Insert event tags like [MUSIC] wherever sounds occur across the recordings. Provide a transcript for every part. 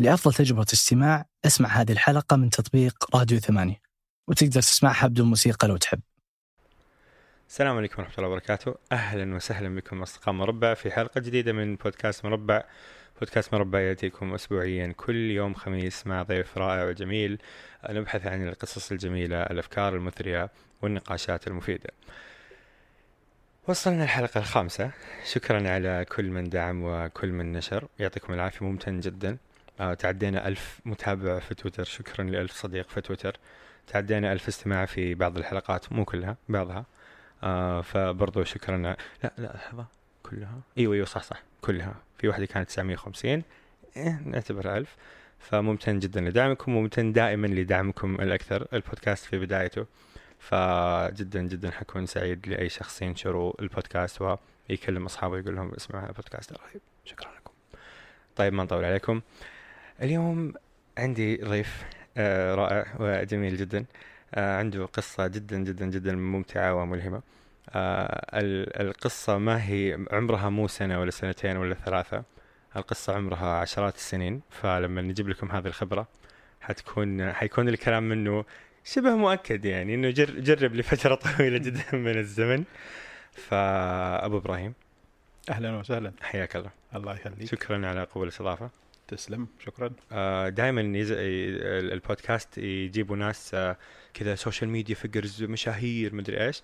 لأفضل تجربة استماع أسمع هذه الحلقة من تطبيق راديو ثمانية وتقدر تسمعها بدون موسيقى لو تحب. السلام عليكم ورحمة الله وبركاته. أهلا وسهلا بكم أصدقاء مربع في حلقة جديدة من بودكاست مربع. بودكاست مربع يأتيكم أسبوعيا كل يوم خميس مع ضيف رائع وجميل. نبحث عن القصص الجميلة الأفكار المثرية والنقاشات المفيدة. وصلنا الحلقة الخامسة. شكرا على كل من دعم وكل من نشر. يعطيكم العافية ممتن جدا. تعدينا ألف متابع في تويتر. شكرا لألف صديق في تويتر. تعدينا ألف استماع في بعض الحلقات مو كلها بعضها. آه فبرضو شكرا. لا لا لحظة. كلها؟ إيوه إيوه صح صح. كلها. في واحدة كانت 950 إيه نعتبرها ألف. فممتن جدا لدعمكم وممتن دائما لدعمكم الأكثر. البودكاست في بدايته. فجدا جدا حكون سعيد لأي شخص ينشروا البودكاست ويكلم أصحابه يقول لهم اسمعوا البودكاست رهيب. شكرا لكم. طيب ما نطول عليكم. اليوم عندي ضيف آه رائع وجميل جدا. آه عنده قصة جدا جدا جدا ممتعة وملهمة. آه القصة ما هي عمرها مو سنة ولا سنتين ولا ثلاثة. القصة عمرها عشرات السنين. فلما نجيب لكم هذه الخبرة حتكون حيكون الكلام منه شبه مؤكد يعني إنه جر جرب لفترة [LAUGHS] طويلة جدا من الزمن. فأبو إبراهيم. أهلا وسهلا. حياك الله. الله يخليك. شكرا على قبول الاستضافة. تسلم شكرا. آه دائما. البودكاست يجيبوا ناس آه كذا social media figures مشاهير مدري إيش.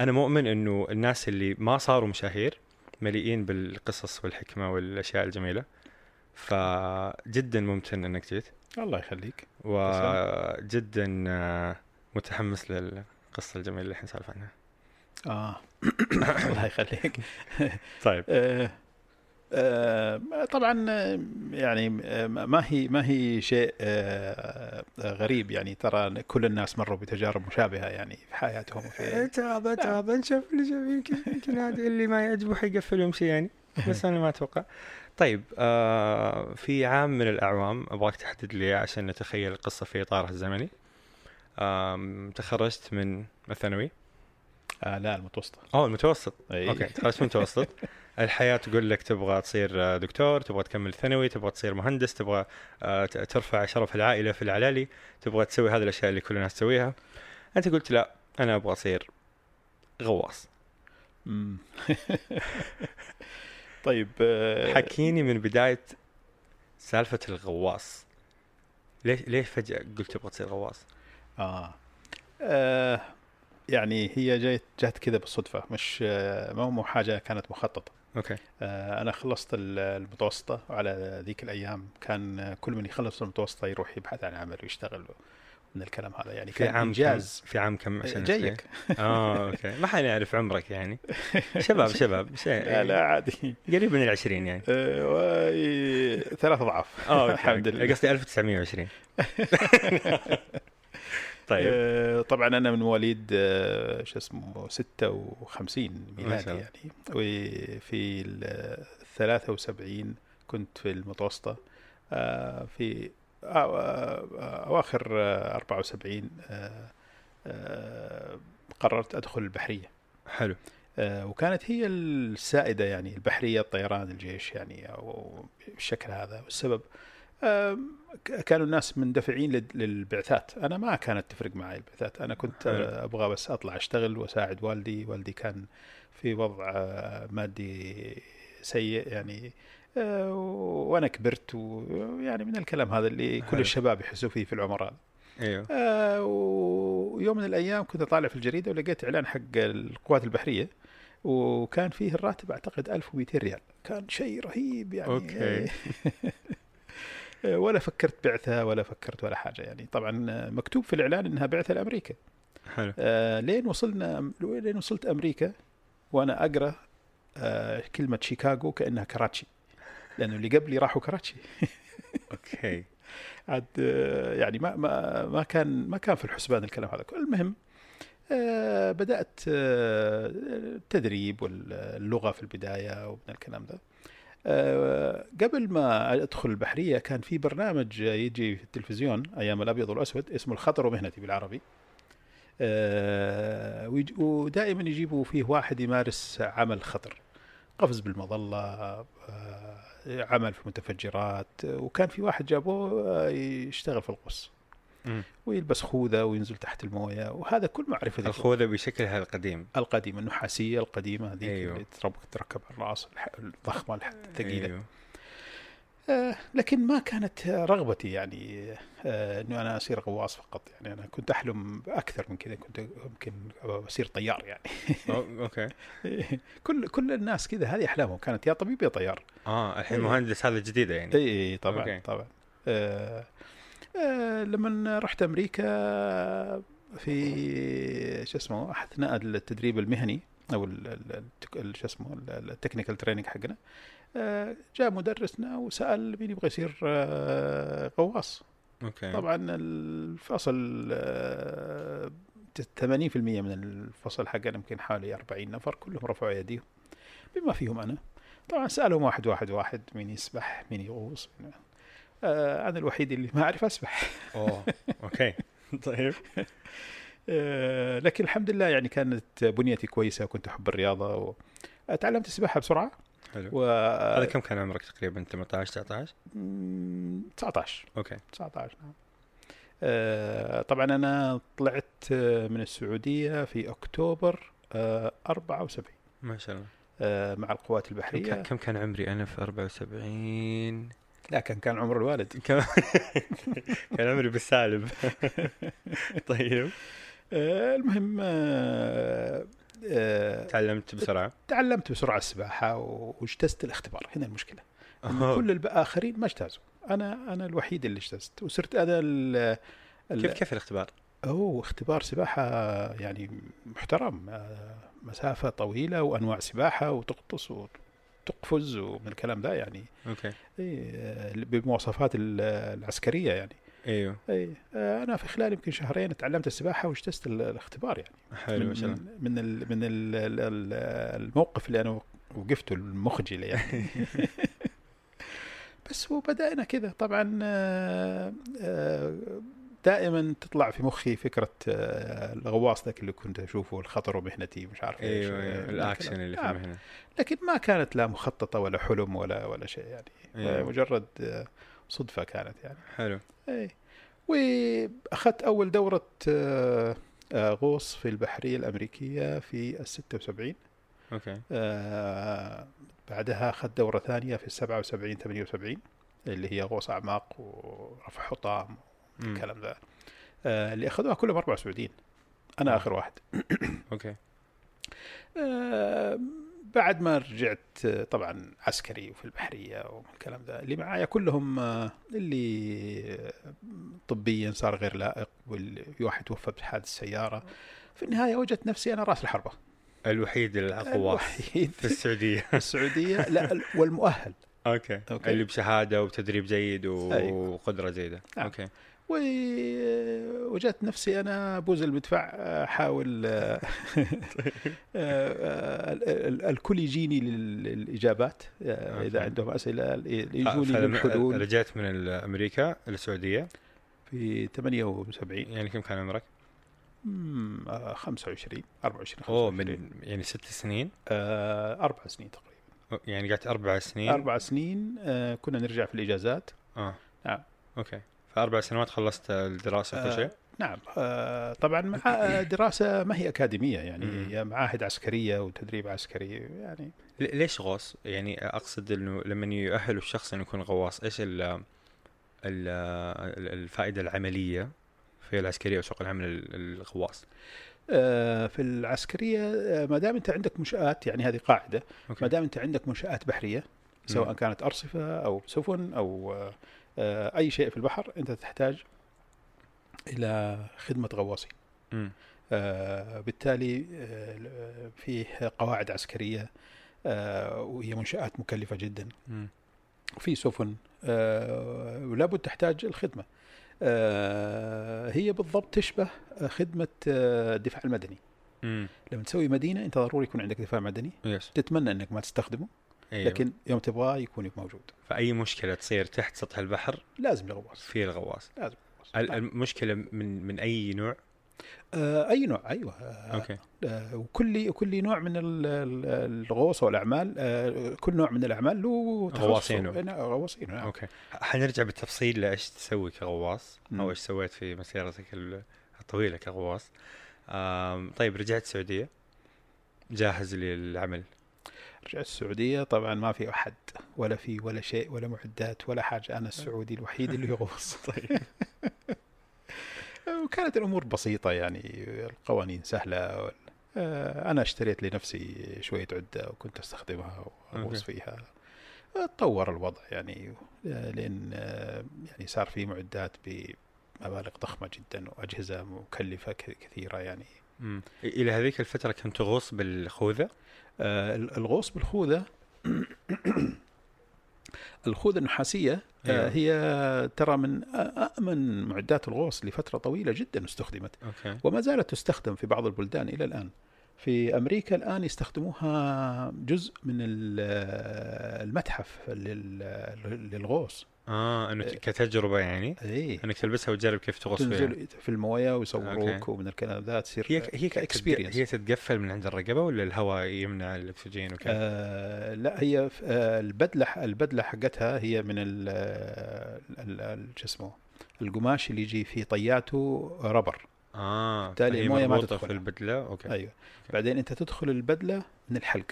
أنا مؤمن إنه الناس اللي ما صاروا مشاهير مليئين بالقصص والحكمة والأشياء الجميلة. فجدا ممتن إنك جيت. الله يخليك. وجدا آه، متحمس للقصة الجميلة اللي إحنا عنها. آه. [COUGHS] الله يخليك. طيب. طبعا يعني ما هي ما هي شيء آه غريب يعني. ترى كل الناس مروا بتجارب مشابهة يعني في حياتهم في تعب تعب. نشوف يمكن يمكن هذا اللي ما يعجبه حيقفل ويمشي يعني. [LAUGHS] بس أنا ما أتوقع. طيب آه في عام من الأعوام أبغاك تحدد لي عشان نتخيل القصة في إطارها الزمني. آه تخرجت من الثانوي. آه لا المتوسطة. آه المتوسط. أي. أوكي تخرجت من المتوسط. [LAUGHS] الحياة تقول لك تبغى تصير دكتور تبغى تكمل ثانوي تبغى تصير مهندس تبغى آه ترفع شرف العائلة في العلالي تبغى تسوي هذه الأشياء اللي كل الناس تسويها. أنت قلت لا أنا أبغى أصير غواص. [LAUGHS] طيب حكيني من بداية سالفة الغواص. ليش ليش فجأة قلت تبغى تصير غواص؟ آه. آه يعني هي جت جت كذا بالصدفة مش ما هو حاجة كانت مخططة. أوكي. آه أنا خلصت المتوسطة وعلى ذيك الأيام. كان كل من يخلص المتوسطة يروح يبحث عن عمل ويشتغل من الكلام هذا. يعني في عام إنجاز. كم؟ في عام كم عشان جايك. آه أوكي. ما حنعرف عمرك يعني. [LAUGHS] شباب شباب شيء. لا, لا عادي. قريب من العشرين يعني. آه ثلاث أضعاف. آه الحمد لله. قصدي 1920 [LAUGHS] طيب. آه طبعا أنا من مواليد آه شو اسمه 56 ميلادي يعني. وفي ال 73 كنت في المتوسطة آه في أواخر 74 قررت أدخل البحرية. حلو. وكانت هي السائدة يعني البحرية الطيران الجيش يعني أو بالشكل هذا. والسبب كانوا الناس مندفعين للبعثات. أنا ما كانت تفرق معي البعثات. أنا كنت حلو. أبغى بس أطلع أشتغل وأساعد والدي. والدي كان في وضع مادي سيء يعني وأنا كبرت ويعني من الكلام هذا اللي كل الشباب يحسوا فيه في العمر هذا إيوه. آه ويوم من الأيام كنت أطالع في الجريدة ولقيت إعلان حق القوات البحرية وكان فيه الراتب أعتقد 1200 ريال. كان شيء رهيب يعني. أوكي. [LAUGHS] ولا فكرت بعثة ولا فكرت ولا حاجة يعني. طبعا مكتوب في الإعلان إنها بعثة لأمريكا. حلو. آه لين وصلنا لين وصلت أمريكا وأنا أقرأ آه كلمة شيكاغو كأنها كراتشي لأنه اللي قبلي راحوا كراتشي. okay. [LAUGHS] عاد يعني ما ما ما كان ما كان في الحسبان الكلام هذا. المهم آه بدأت آه التدريب واللغة في البداية ومن الكلام ذا آه قبل ما أدخل البحرية كان في برنامج يجي في التلفزيون أيام الأبيض والأسود اسمه الخطر ومهنتي بالعربي. آه ودائما يجيبوا فيه واحد يمارس عمل خطر قفز بالمظلة آه عمل في متفجرات. وكان في واحد جابوه آه، يشتغل في القص ويلبس خوذة وينزل تحت الموية وهذا كل معرفة الخوذة بشكلها القديم. القديمة النحاسية القديمة هذيك أيوه. اللي تركب على الراس الضخمة الثقيلة. أيوه. آه لكن ما كانت رغبتي يعني آه إنه أنا أصير غواص فقط. يعني أنا كنت أحلم أكثر من كذا كنت يمكن أصير طيار يعني. [LAUGHS] okay. كل كل الناس كذا هذه أحلامهم. كانت يا طبيب يا طيار. آه الحين إيه. مهندس هذا جديده يعني. اي اي طبعا okay. طبعا. آه لما رحت أمريكا في شو اسمه اثناء التدريب المهني أو شو اسمه ال- ال technical training حقنا. آه جاء مدرسنا وسأل مين يبغى يصير آه غواص. okay. طبعا الفصل آه، 80% من الفصل حقنا يمكن حوالي 40 نفر كلهم رفعوا ايديهم بما فيهم أنا. طبعا سألهم واحد واحد واحد مين يسبح مين يغوص آه أنا الوحيد اللي ما أعرف أسبح. أوه okay. [LAUGHS] طيب. آه لكن الحمد لله يعني كانت بنيتي كويسة وكنت أحب الرياضة وتعلمت السباحة بسرعة. حلو. و هذا كم كان عمرك تقريبا؟ 18 19 مم، 19 أوكي. 19 نعم. آه، طبعا أنا طلعت آه، من السعودية في أكتوبر آه، 74 ما شاء الله. آه، مع القوات البحرية. كم كان عمري أنا في 74 لا كان كان عمر الوالد. [LAUGHS] كان عمري بالسالب [LAUGHS] طيب. آه، المهم آه، آه، تعلمت بسرعة؟ تعلمت بسرعة السباحة واجتزت الاختبار. هنا المشكلة. كل الآخرين ما اجتازوا. أنا أنا الوحيد اللي اجتزت وصرت أنا ال- كيف كيف الاختبار؟ هو اختبار سباحة يعني محترم. مسافة طويلة وأنواع سباحة وتغطس وتقفز ومن الكلام ده يعني. أوكي. إيه، آه، بالمواصفات ال- العسكرية يعني. أيوه. آه، أنا في خلال يمكن شهرين تعلمت السباحة واجتزت ال- الاختبار يعني. حلو من من ال من ال ال ال الموقف اللي أنا وقفته المخجل يعني. [LAUGHS] بس وبدأنا كذا. طبعا آه، آه، دائما تطلع في مخي فكرة آه، الغواص ذاك اللي كنت أشوفه الخطر ومهنتي مش عارف إيش أيوه آه، الأكشن. اللي في نعم. المهنة لكن ما كانت لا مخططة ولا حلم ولا ولا شيء يعني أيوة. آه، مجرد آه، صدفة كانت يعني حلو اي وأخذت أول دورة آه، آه، غوص في البحرية الأمريكية في ال 76 okay آه، بعدها أخذت دورة ثانية في ال 77 78 اللي هي غوص أعماق ورفع حطام. الكلام ذا. آه، اللي أخذوها كلهم أربع سعوديين. أنا آخر واحد. [COUGHS] okay. آه، بعد ما رجعت طبعا عسكري وفي البحرية والكلام ذا اللي معايا كلهم آه، اللي آه، طبيا صار غير لائق واللي واحد توفى بحادث سياره في النهاية وجدت نفسي أنا راس الحربة. الوحيد الغواص الوحيد. [LAUGHS] في السعودية. في [LAUGHS] السعودية لا ال- والمؤهل. okay. okay. اللي بشهادة وتدريب جيد أيوة. وقدرة جيده نعم. okay. ووجدت نفسي أنا بوز المدفع احاول [LAUGHS] آه، آه، ال- ال- الكل يجيني لل- للإجابات آه، إذا. عندهم أسئلة يجوني للحلول. رجعت من أمريكا للسعودية. في 78 يعني كم كان عمرك؟ مم، آه، 25 24 أوه 25. من يعني ست سنين؟ آه، أربع سنين تقريبا. يعني قعدت أربع سنين؟ أربع سنين آه، كنا نرجع في الإجازات. آه. نعم. أوكي. فاربع سنوات خلصت الدراسة وكل آه، شيء نعم آه، طبعا مع آه، دراسة ما هي أكاديمية يعني. هي معاهد عسكرية وتدريب عسكري يعني ليش غوص؟ يعني أقصد إنه لما يؤهل الشخص إنه يكون غواص إيش ال ال الفائدة العملية في العسكرية وسوق العمل ال- الغواص؟ آه، في العسكرية آه، ما دام أنت عندك منشآت يعني هذه قاعدة ما دام أنت عندك منشآت بحرية سواء. كانت أرصفة أو سفن أو أي شيء في البحر أنت تحتاج إلى خدمة غواصين مم. آه، بالتالي آه، فيه قواعد عسكرية آه، وهي منشآت مكلفة جدا. في سفن آه، ولابد تحتاج الخدمة. آه، هي بالضبط تشبه خدمة آه، الدفاع المدني. لما تسوي مدينة أنت ضروري يكون عندك دفاع مدني. يس تتمنى أنك ما تستخدمه. أيوه. لكن يوم تبغاه يكون موجود. فأي مشكلة تصير تحت سطح البحر لازم الغواص في الغواص. لازم ال- المشكلة من من أي نوع؟ آه أي نوع أيوه. آه okay. آه وكل كل نوع من ال- ال- الغوص والاعمال آه كل نوع من الأعمال له. غواصينه. نعم، غواصينه نعم. okay. حنرجع بالتفصيل لإيش تسوي كغواص. أو إيش سويت في مسيرتك ال- الطويلة كغواص. طيب رجعت السعودية. جاهز للعمل. رجعت السعودية. طبعا ما في أحد ولا في ولا شيء ولا معدات ولا حاجة. أنا السعودي الوحيد اللي يغوص طيب. [LAUGHS] وكانت الأمور بسيطة يعني. القوانين سهلة. آه، أنا اشتريت لنفسي شوية عدة وكنت أستخدمها واغوص. فيها تطور الوضع يعني. آه، لأن آه، يعني صار في معدات بمبالغ ضخمة جدا وأجهزة مكلفة كثيرة يعني. إلى هذيك الفترة كنت تغوص بالخوذة؟ الغوص بالخوذة [COUGHS] الخوذة. النحاسية آه، أيوة. هي ترى من أأمن معدات الغوص لفترة طويلة جدا استخدمت. أوكي. وما زالت تستخدم في بعض البلدان إلى الآن. في أمريكا الآن يستخدموها جزء من ال- المتحف لل- للغوص. آه انه ت- كتجربة يعني؟ اي إنك تلبسها وتجرب كيف تغوص فيها. تنزل في الموية ويصوروك okay. ومن الكلام ذا تصير هي هي كتتق- experience هي تتقفل من عند الرقبة ولا الهواء يمنع الأكسجين وكذا؟ آه لا هي آه البدلة البدلة حقتها هي من ال شو اسمه القماش اللي يجي في طياته rubber. آه بالتالي فهي الموية ما تدخل. في البدلة؟ okay. أيوه. بعدين أنت تدخل البدلة من الحلق.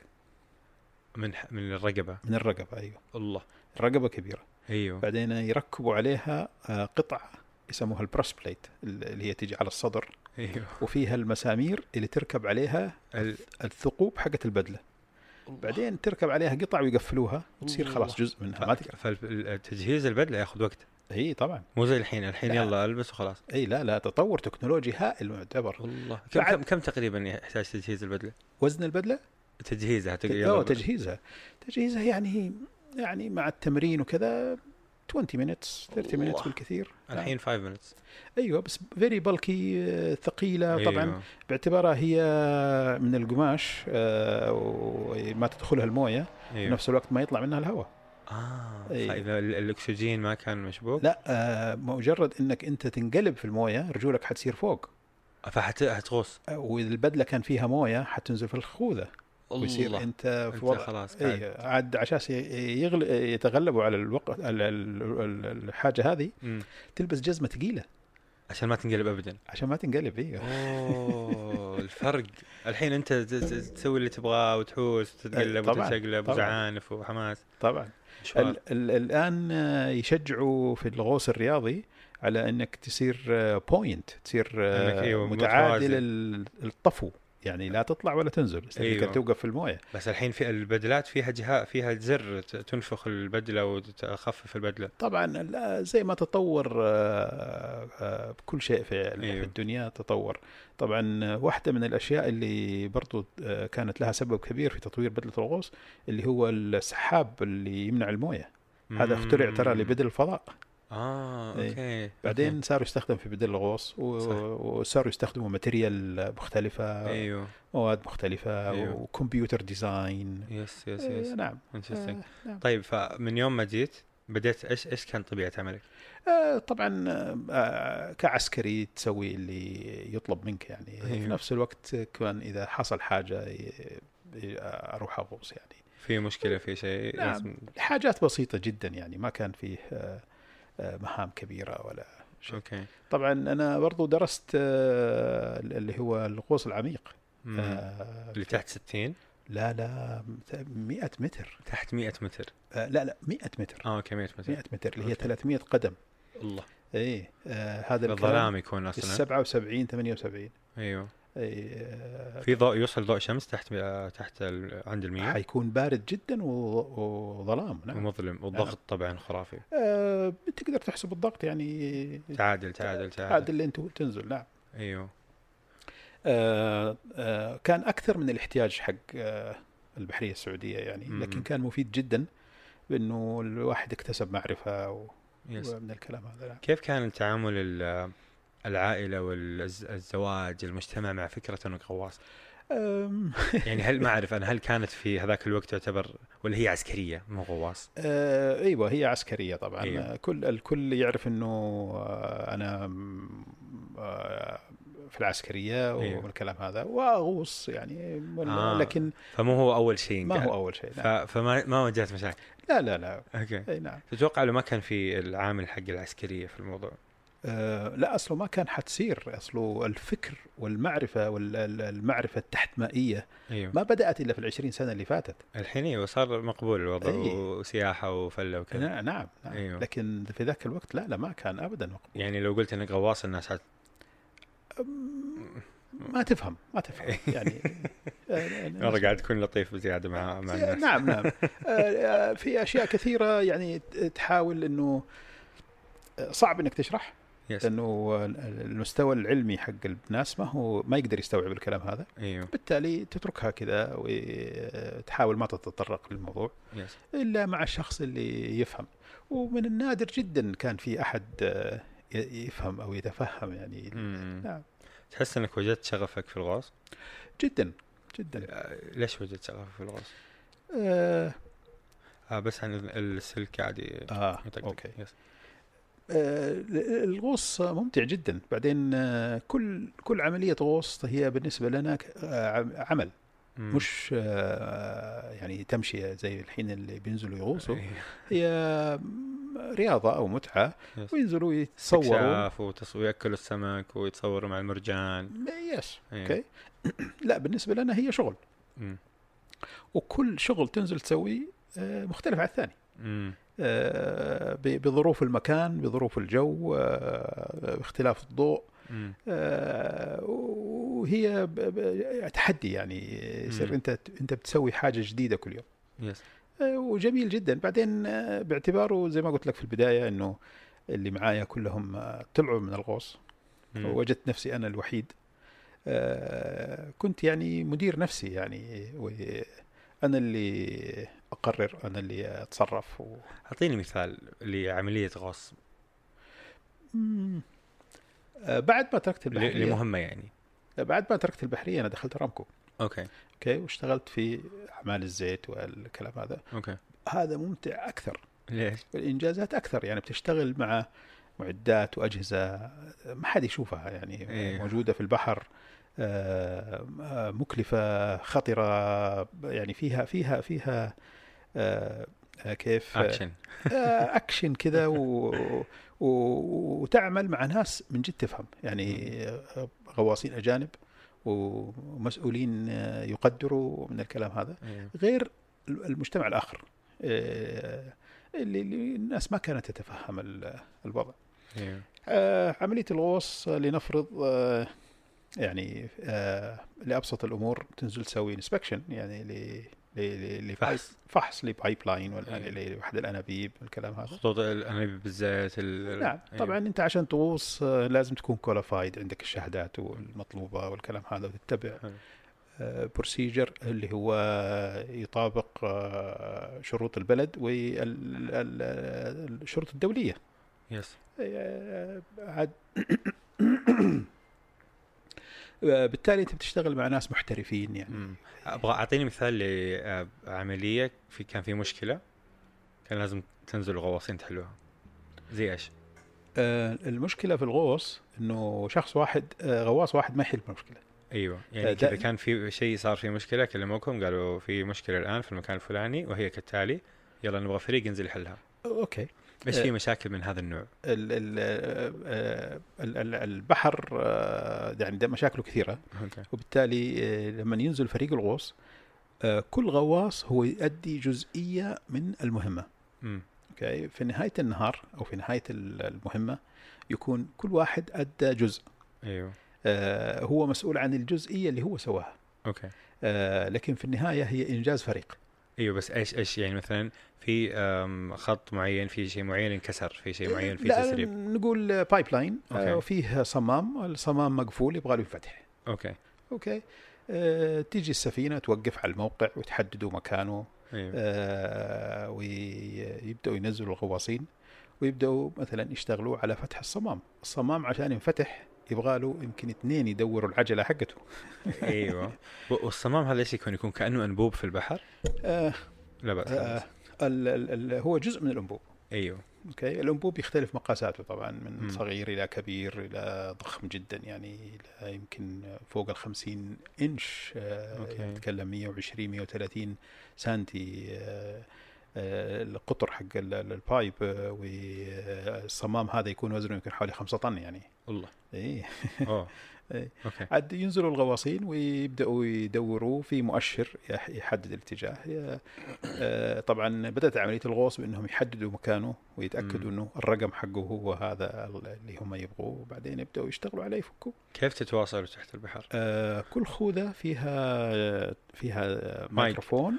من ح- من الرقبة. من الرقبة أيوه. الله. الرقبه كبيرة. أيوه. بعدين يركبوا عليها آه قطعه يسموها ال breast plate اللي هي تيجي على الصدر. أيوه. وفيها المسامير اللي تركب عليها ال... الثقوب حقت البدلة. بعدين تركب عليها قطع ويقفلوها وتصير الله. خلاص جزء منها ما تقدر. فالتجهيز البدلة ياخذ وقت. إي طبعا. مو زي الحين الحين لا. يلا ألبس وخلاص. إي لا لا تطور تكنولوجي هائل معتبر الله. كم كم, كم تقريبا يحتاج تجهيز البدلة؟ وزن البدلة؟ تجهيزها لا تجهيزها. تجهيزها يعني يعني مع التمرين وكذا 20 minutes 30 minutes الله. بالكثير. الحين 5 minutes. أيوه بس فيري بالكي ثقيلة طبعا. أيوه. باعتبارها هي من القماش آه، وما تدخلها الموية في أيوه. نفس الوقت ما يطلع منها الهواء. آه أيوه. فاذا ال- الأكسجين ما كان مشبوك؟ لا آه، مجرد إنك أنت تنقلب في الموية رجولك حتصير فوق. فحتغوص آه، واذا البدله كان فيها موية حتنزل في الخوذة. ويصير أنت في وضع خلاص. اي عاد عشان يغل... يتغلبوا على الوقت الحاجة هذه مم. تلبس جزمة ثقيلة. عشان ما تنقلب ابدا. عشان ما تنقلب أيوه أوه [LAUGHS] الفرق. الحين أنت تسوي اللي تبغاه وتحوس وتتقلب وتتشقلب. وزعانف وحماس. طبعا. مشوار. ال... ال... الآن آه، يشجعوا في الغوص الرياضي على إنك تصير بوينت تصير آه، أيوة متعادل الطفو. يعني لا تطلع ولا تنزل أيوة. أيوة. توقف في الموية بس الحين في البدلات فيها جهاز فيها زر تنفخ البدلة وتخفف البدلة طبعا لا، زي ما تطور آه، آه، كل شيء في أيوه. في الدنيا تطور طبعا واحدة من الأشياء اللي برضو آه، كانت لها سبب كبير في تطوير بدلة الغوص اللي هو السحاب اللي يمنع الموية هذا اخترع ترى. لبدل الفضاء آه إيه. أوكي بعدين okay. صار يستخدم في بدل الغوص و-. وصاروا يستخدموا material مختلفة أيوه مواد مختلفة أيوه. و computer design yes yes آه، yes نعم interesting آه، نعم طيب فمن يوم ما جيت بديت إيش إيش كان طبيعة عملك؟ آه، طبعا آه، كعسكري تسوي اللي يطلب منك يعني في أيوه. نفس الوقت كمان إذا حصل حاجة أروح أغوص يعني في مشكلة في شيء نعم. حاجات بسيطة جدا يعني ما كان فيه آه، آه، مهام كبيرة ولا شيء. okay. طبعا أنا برضو درست آه، اللي هو الغوص العميق. آه، اللي تحت 60 لا لا 100 متر. تحت 100 متر. آه، لا لا 100 متر. آه okay 100 متر. 100 متر اللي هي okay. 300 قدم. الله. إيه آه، هذا الظلام يكون أصلا. 77 78 أيوه. في ضوء يوصل ضوء شمس تحت تحت عند المياه؟ حيكون بارد جدا وظلام نعم. ومظلم والضغط طبعا خرافي. آه تقدر تحسب الضغط يعني تعادل تعادل تعادل. عاد اللي انت تنزل نعم. أيوه. آه آه كان أكثر من الاحتياج حق آه البحرية السعودية يعني. لكن كان مفيد جدا بأنه الواحد اكتسب معرفة و- ومن الكلام هذا نعم. كيف كان تعامل ال- العائلة والزواج المجتمع مع فكرة أنك غواص؟ [LAUGHS] يعني هل ما أعرف أنا هل كانت في هذاك الوقت تعتبر ولا هي عسكرية مو غواص؟ آه أيوه هي عسكرية طبعا أيوة. أيوة. كل الكل يعرف إنه آه أنا آه في العسكرية أيوه. والكلام هذا وأغوص يعني آه. لكن فمو هو أول شيء ما. هو أول شيء. نعم. فما ما واجهت مشاكل لا لا لا أوكي أي نعم تتوقع لو ما كان في العامل حق العسكرية في الموضوع لا أصله ما كان حتصير أصله الفكر والمعرفة والمعرفه التحت مائيه أيوه. ما بدأت إلا في العشرين سنة اللي فاتت. الحين أيوه صار مقبول الوضع أي. وسياحة وفلة وكذا. نعم نعم. أيوه. لكن في ذاك الوقت لا لا ما كان ابدا مقبول. يعني لو قلت إنك غواص الناس حت... ما تفهم ما تفهم. [LAUGHS] يعني آه، مره قاعد تكون لطيف بزيادة مع مع الناس. نعم نعم. [LAUGHS] آه، آه، في أشياء كثيرة يعني تحاول إنه آه، صعب إنك تشرح. يس لأنه المستوى العلمي حق الناس ما هو ما يقدر يستوعب الكلام هذا. أيوه. بالتالي تتركها كذا وتحاول ما تتطرق للموضوع. يس إلا مع الشخص اللي يفهم. ومن النادر جدا كان في أحد يفهم أو يتفهم يعني. نعم. تحس إنك وجدت شغفك في الغوص؟ جدا جدا. آه، ليش وجدت شغفك في الغوص؟ آه. آه بس عن السلك عادي. يطقطق. okay. yes. آه، الغوص ممتع جدا بعدين آه، كل كل عملية غوص هي بالنسبة لنا آه، عم- عمل مم. مش يعني تمشية زي الحين اللي بينزلوا يغوصوا إيه. هي رياضة أو متعة yes. وينزلوا يتصوروا ويأكلوا السمك ويتصوروا مع المرجان yes إيه. okay [CLEARS THROAT] لا بالنسبة لنا هي شغل مم. وكل شغل تنزل تسويه مختلف عن الثاني مم. آه، بظروف المكان بظروف الجو آه، باختلاف الضوء. آه، وهي تحدي يعني يصير. انت انت بتسوي حاجة جديدة كل يوم يس آه، وجميل جدا بعدين آه، باعتباره زي ما قلت لك في البداية إنه اللي معايا كلهم آه، طلعوا من الغوص مم. وجدت نفسي أنا الوحيد آه، كنت يعني مدير نفسي يعني وأنا اللي أقرر أنا اللي أتصرف و... أعطيني مثال لعملية غوص مم. آه، بعد ما تركت البحريه لمهمة يعني. بعد ما تركت البحرية أنا دخلت أرامكو. okay. okay واشتغلت في أعمال الزيت والكلام هذا. okay. هذا ممتع أكثر. ليش؟ والإنجازات أكثر يعني بتشتغل مع معدات وأجهزة ما حد يشوفها يعني إيه. موجودة في البحر آه، آه، مكلفة خطرة يعني فيها فيها فيها كيف؟ اكشن آه، اكشن كذا و... و... وتعمل مع ناس من جد تفهم. يعني آه، غواصين أجانب ومسؤولين آه، يقدروا من الكلام هذا. إيه. غير المجتمع الآخر آه، اللي الناس ما كانت تتفهم ال- الوضع. إيه. آه، عملية الغوص آه، لنفرض آه، يعني آه، لأبسط الأمور تنزل تسوي inspection يعني ل ل- ل- فحص. ل pipeline ولا إيه. لواحد الأنابيب الكلام هذا خطوط الأنابيب بالزيت ال... نعم إيه. طبعا أنت عشان تغوص آه، لازم تكون qualified عندك الشهادات والمطلوبة والكلام هذا وتتبع. procedure اللي هو يطابق آه، شروط البلد والشروط الدولية yes آه، عاد آه، بالتالي أنت بتشتغل مع ناس محترفين يعني. مم. أبغى أعطيني مثال لعملية في كان في مشكلة؟ كان لازم تنزلوا غواصين تحلوها زي إيش؟ آه، المشكلة في الغوص إنه شخص واحد آه، غواص واحد ما يحل المشكلة. أيوه. آه، يعني ده- كذا كان في شيء صار في مشكلة كلموكم قالوا في مشكلة الآن في المكان الفلاني وهي كالتالي يلا نبغى فريق ينزل يحلها. أوكي. إيش آه. في مشاكل من هذا النوع؟ ال- ال- آه، ال- ال- البحر آه، يعني مشاكله كثيرة. okay. وبالتالي لما ينزل فريق الغوص كل غواص هو يؤدي جزئية من المهمة. okay؟ في نهاية النهار أو في نهاية ال- المهمة يكون كل واحد أدى جزء. أيوه. هو مسؤول عن الجزئية اللي هو سواها. okay. لكن في النهاية هي إنجاز فريق. أيوه بس إيش إيش يعني مثلا في خط معين في شيء معين انكسر في شيء معين في تسريب نقول pipeline okay. وفيه صمام الصمام مقفول يبغى له ينفتح okay. okay. آه، تيجي السفينة توقف على الموقع وتحددوا مكانه أيوه. آه، ويبدأوا ينزلوا الغواصين ويبدأوا مثلا يشتغلوا على فتح الصمام. الصمام عشان ينفتح يبغى له يمكن اثنين يدوروا العجلة حقته أيوه [LAUGHS] والصمام هذا إيش يكون؟ يكون كأنه أنبوب في البحر؟ آه لا بأس آه ال ال ال هو جزء من الأنبوب أيوه okay الأنبوب يختلف مقاساته طبعا من مم. صغير إلى كبير إلى ضخم جدا يعني إلى يمكن فوق ال 50 إنش آه، okay. نتكلم 120 130 سنتي آه، آه، القطر حق ال- ال- ال pipe والصمام هذا يكون وزنه يمكن حوالي 5 طن يعني والله. إيه. اوه [LAUGHS] إيه. okay. عاد ينزلوا الغواصين ويبدأوا يدوروا في مؤشر يح- يحدد الاتجاه. آه، طبعا بدأت عملية الغوص بأنهم يحددوا مكانه ويتأكدوا. إنه الرقم حقه هو هذا اللي هم يبغوه. وبعدين يبدأوا يشتغلوا عليه يفكوا كيف تتواصلوا تحت البحر؟ آه، كل خوذة فيها فيها ميكروفون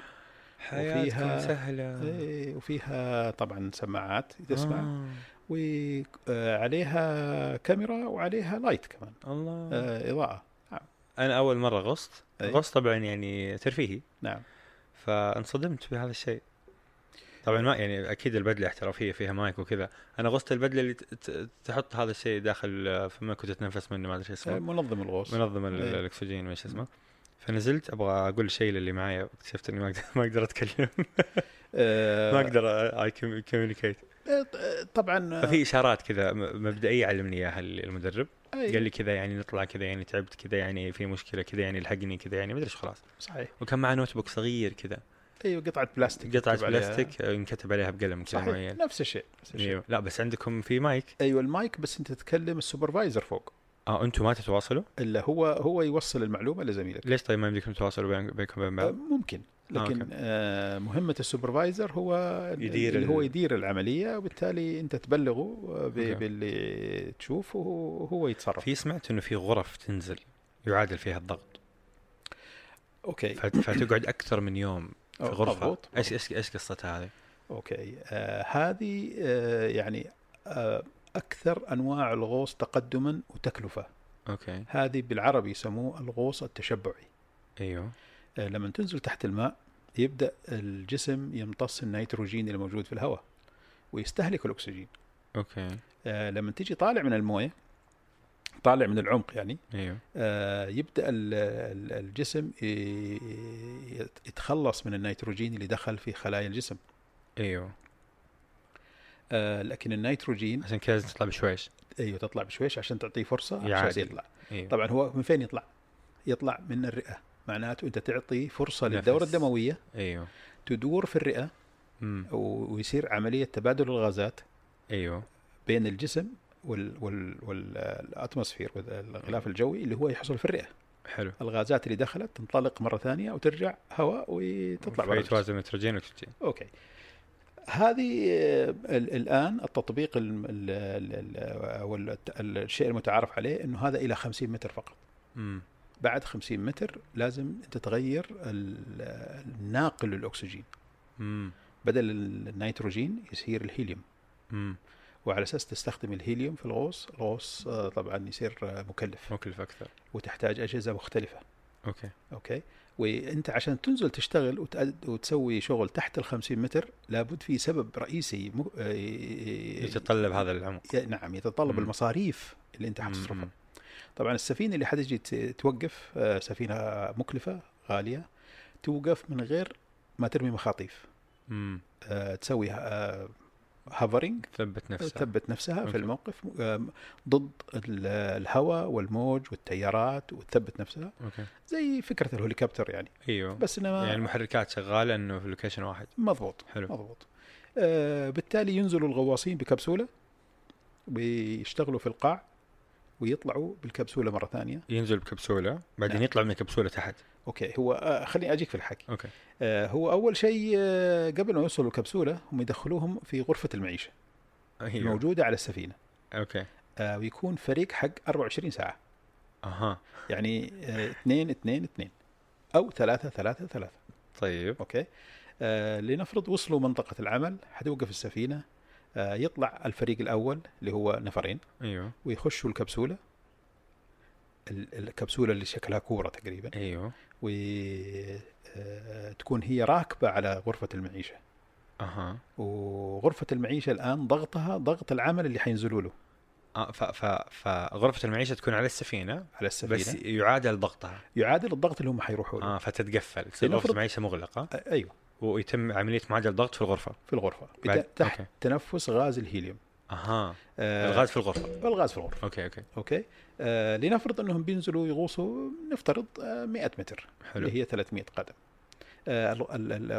حياتكم وفيها- سهلة. إيه، وفيها طبعا سماعات تسمع آه. وعليها كاميرا وعليها لايت كمان. الله. آه، إضاءة. أنا أول مرة غصت. أي. غصت طبعا يعني ترفيهي. نعم. فانصدمت بهذا الشيء. طبعا ما يعني أكيد البدلة احترافية فيها مايك وكذا. أنا غصت البدلة اللي تحط هذا الشيء داخل فمك وتتنفس منه ما أدري إيش اسمه. منظم الغوص. منظم ال-. الأكسجين وش اسمه. فنزلت أبغى أقول شيء للي معايا اكتشفت إني ما أقدر [LAUGHS] ما أقدر أتكلم. آه، [LAUGHS] ما أقدر أي communicate آه، طبعا ففي إشارات كذا مبدئية علمني إياها المدرب. أي، قال لي كذا يعني نطلع كذا يعني تعبت كذا يعني في مشكلة كذا يعني الحقني كذا يعني ما أدري إيش خلاص. صحيح. وكان معاه notebook صغير كذا. أيوه قطعه بلاستيك قطعة. بلاستيك آه، انكتب عليها بقلم كذا معين. نفس الشيء نفس الشيء. إيوه. لا بس عندكم في مايك. أيوه المايك بس أنت تتكلم السوبرفايزر فوق. آه أنتم ما تتواصلوا؟ إلا هو هو يوصل المعلومة لزميلك. ليش طيب ما يمديكم تتواصلوا بين- بينكم وبين آه، بعض ممكن. لكن okay. آه مهمة ال supervisor هو يدير اللي هو يدير العملية وبالتالي أنت تبلغه آه،. باللي تشوفه وهو يتصرف. في سمعت إنه في غرف تنزل يعادل فيها الضغط. okay. فت- فتقعد أكثر من يوم في غرفة. إيش إيش إيش قصتها هذه؟ okay. آه هذه آه يعني آه أكثر أنواع الغوص تقدما وتكلفة. okay. هذه بالعربي يسموه الغوص التشبعي. أيوه. آه، لما تنزل تحت الماء يبدأ الجسم يمتص النيتروجين اللي موجود في الهواء ويستهلك الأكسجين. okay. آه، لما تيجي طالع من الموية طالع من العمق يعني أيوه. آه، ال- الجسم يتخلص من النيتروجين اللي دخل في خلايا الجسم. أيوه. آه، لكن النيتروجين عشان كذا تطلع بشويش. أيوه تطلع بشويش عشان تعطيه فرصة عشان. يطلع. أيوه. طبعا هو من فين يطلع؟ يطلع من الرئة. معناته أنت تعطي فرصة نفس. للدورة الدموية أيوه. تدور في الرئة و- ويصير عملية تبادل الغازات أيوه. بين الجسم وال وال وال atmosphere الغلاف الجوي اللي هو يحصل في الرئة. حلو. الغازات اللي دخلت تنطلق مرة ثانية وترجع هواء وتطلع برا الجسم. فيتوازن نيتروجين وأكسجين. okay. هذه آه، ال- الآن التطبيق الشيء المتعارف عليه إنه هذا إلى 50 متر فقط. امم بعد 50 متر لازم انت تغير ال- الناقل للاكسجين امم بدل النيتروجين يصير الهيليوم. امم وعلى أساس تستخدم الهيليوم في الغوص الغوص آه، طبعا يصير آه، مكلف. مكلف أكثر. وتحتاج أجهزة مختلفة. okay. okay؟ وأنت عشان تنزل تشتغل وتأد وتسوي شغل تحت ال 50 متر لابد في سبب رئيسي م... آه، يتطلب هذا العمق. نعم يتطلب مم. المصاريف اللي أنت مم. حتصرفها طبعا السفينة اللي حتجي توقف آه، سفينة مكلفة غالية توقف من غير ما ترمي مخاطيف. امم آه، تسوي hovering ثبت نفسها. تثبت نفسها okay. في الموقف ضد ال- الهواء والموج والتيارات وتثبت نفسها. okay. زي فكرة الهليكوبتر يعني. أيوه. بس إنما يعني المحركات شغالة إنه في location واحد. مضبوط حلو. مضبوط. آه بالتالي ينزلوا الغواصين بكبسولة ويشتغلوا في القاع. ويطلعوا بالكبسولة مرة ثانية. ينزل بكبسولة بعدين نعم. يطلع من الكبسولة تحت. okay هو آه خليني أجيك في الحكي. okay. آه هو أول شيء آه قبل ما يوصلوا الكبسولة هم يدخلوهم في غرفة المعيشة. أيوه. الموجودة على السفينة. okay. آه ويكون فريق حق 24 ساعة. أها. يعني آه، اثنين اثنين اثنين. أو ثلاثة ثلاثة ثلاثة. طيب. okay. آه لنفرض وصلوا منطقة العمل حتوقف السفينة. آه يطلع الفريق الأول اللي هو نفرين أيوه. ويخشوا الكبسولة. ال- الكبسولة اللي شكلها كورة تقريبا. أيوه. وتكون هي راكبة على غرفة المعيشة. أها. وغرفة المعيشة الآن ضغطها ضغط العمل اللي حينزلوا له. آه ف ف فغرفه المعيشة تكون على السفينة على السفينة. بس يعادل ضغطها. يعادل الضغط اللي هم حيروحوا له. آه فتتقفل. تصير غرفة المعيشة مغلقة. آه. أيوه. ويتم عملية معادله الضغط في الغرفة. في الغرفة. بعد- تحت okay. تنفس غاز الهيليوم. أها. آه، الغاز في الغرفة. الغاز في الغرفة. okay okay. okay. آه لنفرض أنهم بينزلوا يغوصوا نفترض آه 100 متر. حلو. اللي هي 300 قدم. آه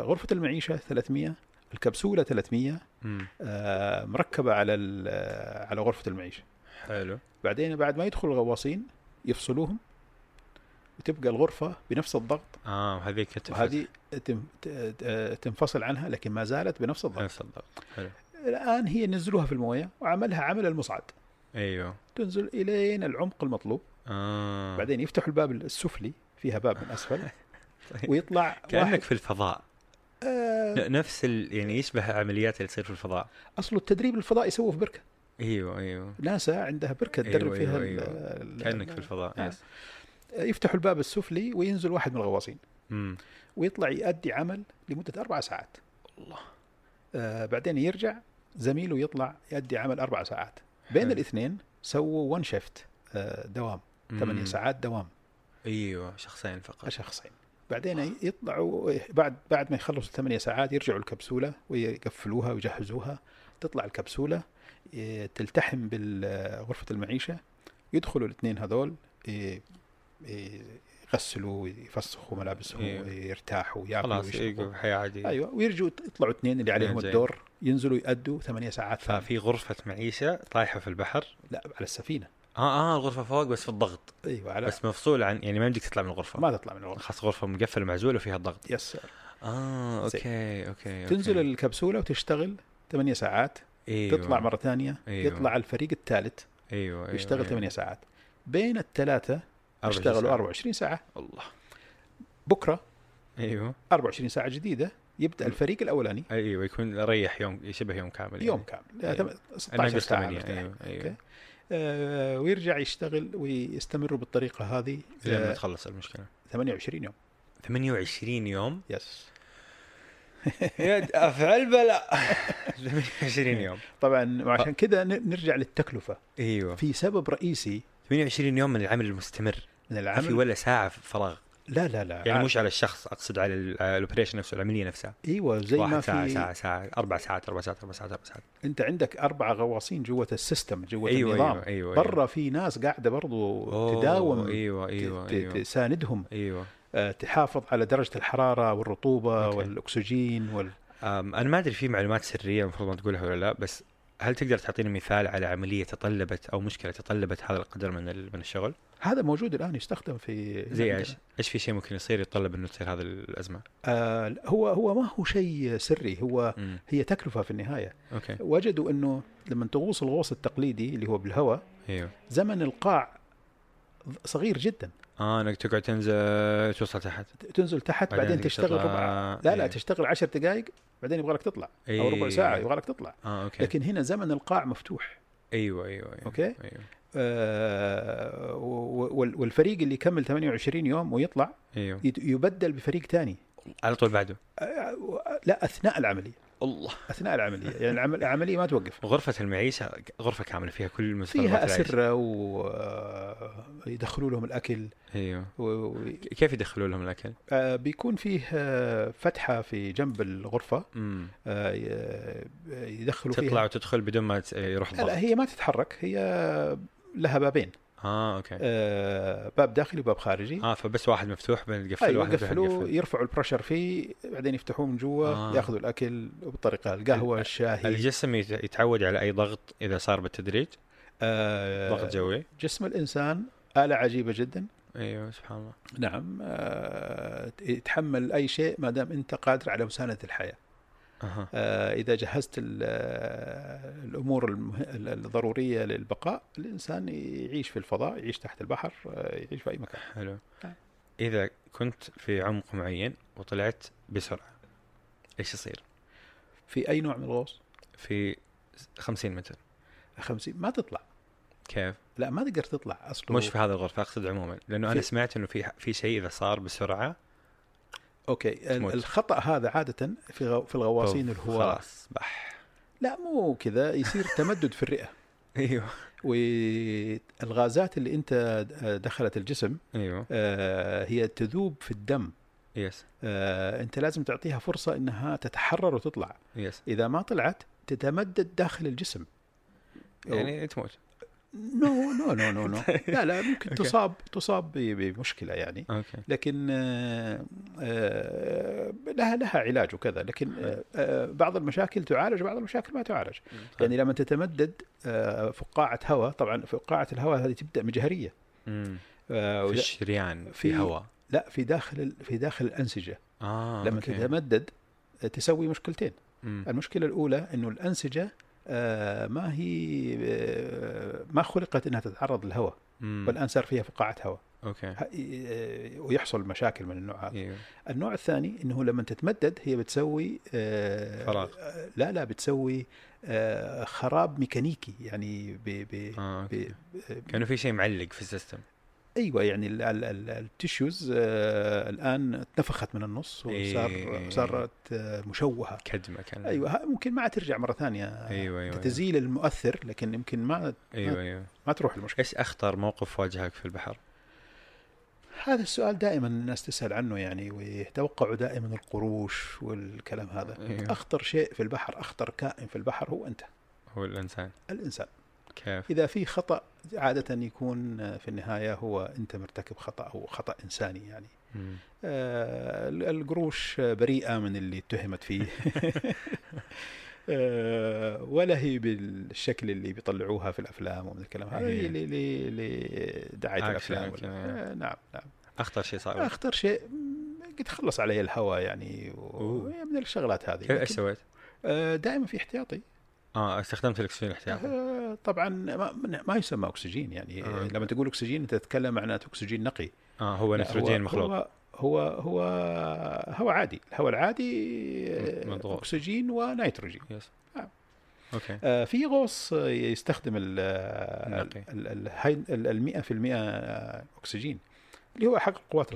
غرفة المعيشة 300 الكبسولة 300 مم. آه مركبة على آه، على غرفة المعيشة. حلو. بعدين بعد ما يدخل الغواصين يفصلوهم وتبقى الغرفة بنفس الضغط. آه هذيك وهذه تنفصل عنها لكن ما زالت بنفس الضغط. نفس الضغط حلو. الآن هي نزلوها في الموية وعملها عمل المصعد. أيوه. تنزل إلين العمق المطلوب. آه. بعدين يفتحوا الباب السفلي فيها باب من أسفل. [LAUGHS] طيب. ويطلع كأنك واحد. في الفضاء. آه. نفس ال... يعني يشبه عمليات اللي تصير في الفضاء. اصله التدريب الفضائي يسووه في بركة. أيوه أيوه. ناسا عندها بركة تدرب أيوة، فيها أيوة، ال- كأنك في الفضاء آه. يس. يفتحوا الباب السفلي وينزل واحد من الغواصين. ويطلع يؤدي عمل لمدة أربع ساعات. الله. آه بعدين يرجع زميله يطلع يؤدي عمل أربع ساعات. بين. الاثنين سووا ون شيفت آه دوام. ثمانية. ساعات دوام. أيوه شخصين فقط. شخصين. بعدين يطلعوا بعد بعد ما يخلصوا الثمانية ساعات يرجعوا الكبسولة ويقفلوها ويجهزوها. تطلع الكبسولة تلتحم بغرفة المعيشة. يدخلوا الاثنين هذول يغسلوا ويفسخوا ملابسهم إيه. ويرتاحوا ويأكلوا خلاص يقف حياة عاديه أيوه ويرجعوا يطلعوا اثنين اللي عليهم زين. الدور ينزلوا يأدوا ثمانية ساعات. ففي غرفة معيشة طايحة في البحر لا على السفينة آه آه الغرفة فوق بس في الضغط أيوه على بس مفصول عن يعني ما يمديك تطلع من الغرفة ما تطلع من الغرفة خاص غرفة مقفلة معزوله وفيها الضغط يس آه زين. okay okay, okay. تنزل الكبسولة وتشتغل ثمانية ساعات أيوة. تطلع مرة ثانية أيوة. يطلع الفريق الثالث أيوه أيوه يشتغل أيوة. 8 ساعات بين الثلاثة 24 اشتغلوا ساعة. 24 ساعة. الله. بكرة أيوه. 24 ساعة جديدة يبدأ الفريق الأولاني. أيوه يكون ريح يوم شبه يوم كامل يوم يعني. كامل أيوة. تم- 16 ناقص ساعة 8 مرتاح. أيوه أيوه. okay. آه ويرجع يشتغل ويستمروا بالطريقة هذه لين ما آه تخلص المشكلة. 28 يوم. 28 يوم؟ yes. يا أفعل بلا 28 [LAUGHS] يوم. طبعا وعشان كذا نرجع للتكلفة. أيوه. في سبب رئيسي 28 يوم من العمل المستمر. من ما في العمل ولا ساعة فراغ. لا لا لا. يعني مش على الشخص أقصد على ال- على ال operation نفسه العملية نفسها. إيوه زي ما ساعة في ساعة ساعة أربع ساعات أربع ساعات أربع ساعات أربع ساعات. أنت عندك اربعه غواصين جوة ال system جوة أيوه النظام. أيوه أيوه برا في ناس قاعدة برضو تداوم أيوه ت- أيوه. تساندهم. أيوه. آه، تحافظ على درجة الحرارة والرطوبة okay. والأكسجين وال... أنا ما أدري في معلومات سرية المفروض ما تقولها ولا لا بس هل تقدر تعطيني مثال على عملية تطلبت أو مشكلة تطلبت هذا القدر من من الشغل؟ هذا موجود الآن يستخدم في زي عندنا. إيش؟ إيش في شيء ممكن يصير يتطلب إنه تصير هذه الأزمة؟ آه هو هو ما هو شيء سري هو مم. هي تكلفة في النهاية okay وجدوا إنه لما تغوص الغوص التقليدي اللي هو بالهواء أيوه زمن القاع صغير جدا آه انك تقعد تنزل توصل تحت. تنزل تحت بعدين, تقدر تشتغل تطلع. ربع لا لا إيه. تشتغل عشر دقائق بعدين يبغى لك تطلع أو ربع إيه. ساعة يبغى لك تطلع. آه okay. لكن هنا زمن القاع مفتوح. أيوه أيوه أيوه. okay. أيوه. آه والفريق اللي يكمل 28 يوم ويطلع يت- يبدل بفريق ثاني على طول بعده. لا أثناء العملية. الله. أثناء العملية. يعني العمل- العملية ما توقف. غرفة المعيشة غرفة كاملة فيها كل متطلبات فيها. أسرة ويدخلوا لهم الأكل. أيوه. و- كيف يدخلوا لهم الأكل؟ آه، بيكون فيه آه، فتحة في جنب الغرفة. آه، يدخلوا تطلع فيها. وتدخل بدون ما يروح لا, لا هي ما تتحرك. هي لها بابين. آه okay. آه، باب داخلي وباب خارجي. آه فبس واحد مفتوح بنقفل أيوه واحد مفتوح يقفلوا نقفل يرفعوا ال pressure فيه بعدين يفتحوه من جوا آه. ياخذوا الأكل بالطريقة القهوة الشاهي. الجسم يت- يتعود على أي ضغط إذا صار بالتدريج؟ آه، ضغط جوي. جسم الإنسان آلة عجيبة جدا. أيوه سبحان الله. نعم آه، يتحمل أي شيء ما دام أنت قادر على مساندة الحياة. أها. آه، إذا جهزت آه، الأمور المه- الضرورية للبقاء الإنسان يعيش في الفضاء يعيش تحت البحر آه، يعيش في أي مكان. حلو. نعم. إذا كنت في عمق معين وطلعت بسرعة إيش يصير؟ في أي نوع من الغوص؟ في 50 متر. 50 ما تطلع. كيف؟ لا ما تقدر تطلع أصله. مش في هذا الغرفة أقصد عموما لأنه أنا سمعت إنه في في شيء إذا صار بسرعة okay ال- تموت. الخطأ هذا عادة في غو- في الغواصين بوف، الهواة خلاص بح. لا مو كذا يصير تمدد في الرئة. [LAUGHS] أيوه. والغازات اللي أنت دخلت الجسم أيوه. آه، هي تذوب في الدم. yes. آه أنت لازم تعطيها فرصة إنها تتحرر وتطلع. yes. إذا ما طلعت تتمدد داخل الجسم. يعني تموت. no no no no no لا لا ممكن okay. تصاب تصاب بمشكلة يعني. okay. لكن آه، آه، لها لها علاج وكذا. لكن آه، آه، بعض المشاكل تعالج وبعض المشاكل ما تعالج. يعني لما تتمدد آه، فقاعة هواء طبعا فقاعة الهواء هذه تبدأ مجهريه. آه، في الشريان في هواء. لا في داخل في داخل الأنسجة. آه لما okay. تتمدد آه، تسوي مشكلتين. مم. المشكلة الأولى إنه الأنسجة آه، ما هي آه، ما خلقت إنها تتعرض للهواء. والآن صار فيها فقاعة هواء okay. آه، ويحصل مشاكل من النوع هذا. إيوه. النوع الثاني إنه لما تتمدد هي بتسوي آه، فراغ. آه، لا لا بتسوي آه، خراب ميكانيكي يعني ب ب okay. ب- كأنه في شيء معلق في ال system. أيوه يعني ال- ال- ال- ال tissues آه، الآن اتنفخت من النص وصار إيه. صارت آه، مشوهة. كدمة كان. أيوه ممكن ما ترجع مرة ثانية. أيوه أيوه تزيل المؤثر لكن يمكن ما أيوه أيوه. ما تروح المشكلة. إيش أخطر موقف واجهك في البحر؟ هذا السؤال دائما الناس تسأل عنه يعني ويتوقعوا دائما القروش والكلام هذا. أيوه. أخطر شيء في البحر أخطر كائن في البحر هو أنت. هو الإنسان. الإنسان. كيف؟ إذا في خطأ عادة يكون في النهاية هو أنت مرتكب خطأ أو خطأ إنساني يعني. آه، القروش بريئة من اللي اتهمت فيه [LAUGHS] آه، ولا هي بالشكل اللي بيطلعوها في الأفلام ومن الكلام هذا إيه. لدعاية الأفلام ولا- آه، نعم نعم أخطر شيء صار أخطر شيء قد خلص علي الهواء يعني و... أوه. من الشغلات هذه إيش سويت؟ آه، دائما في احتياطي آه استخدمت الأكسجين الاحتياطي آه، طبعا ما, ما يسمى أكسجين يعني آه. لما تقول أكسجين أنت تتكلم معناته أكسجين نقي آه هو نيتروجين مخلوط هو هو هو هواء عادي الهواء العادي آه، مضغوط. أكسجين ونيتروجين yes آه. okay آه، في غوص يستخدم ال. ال- ال- high- ال- اللي هو حق القوات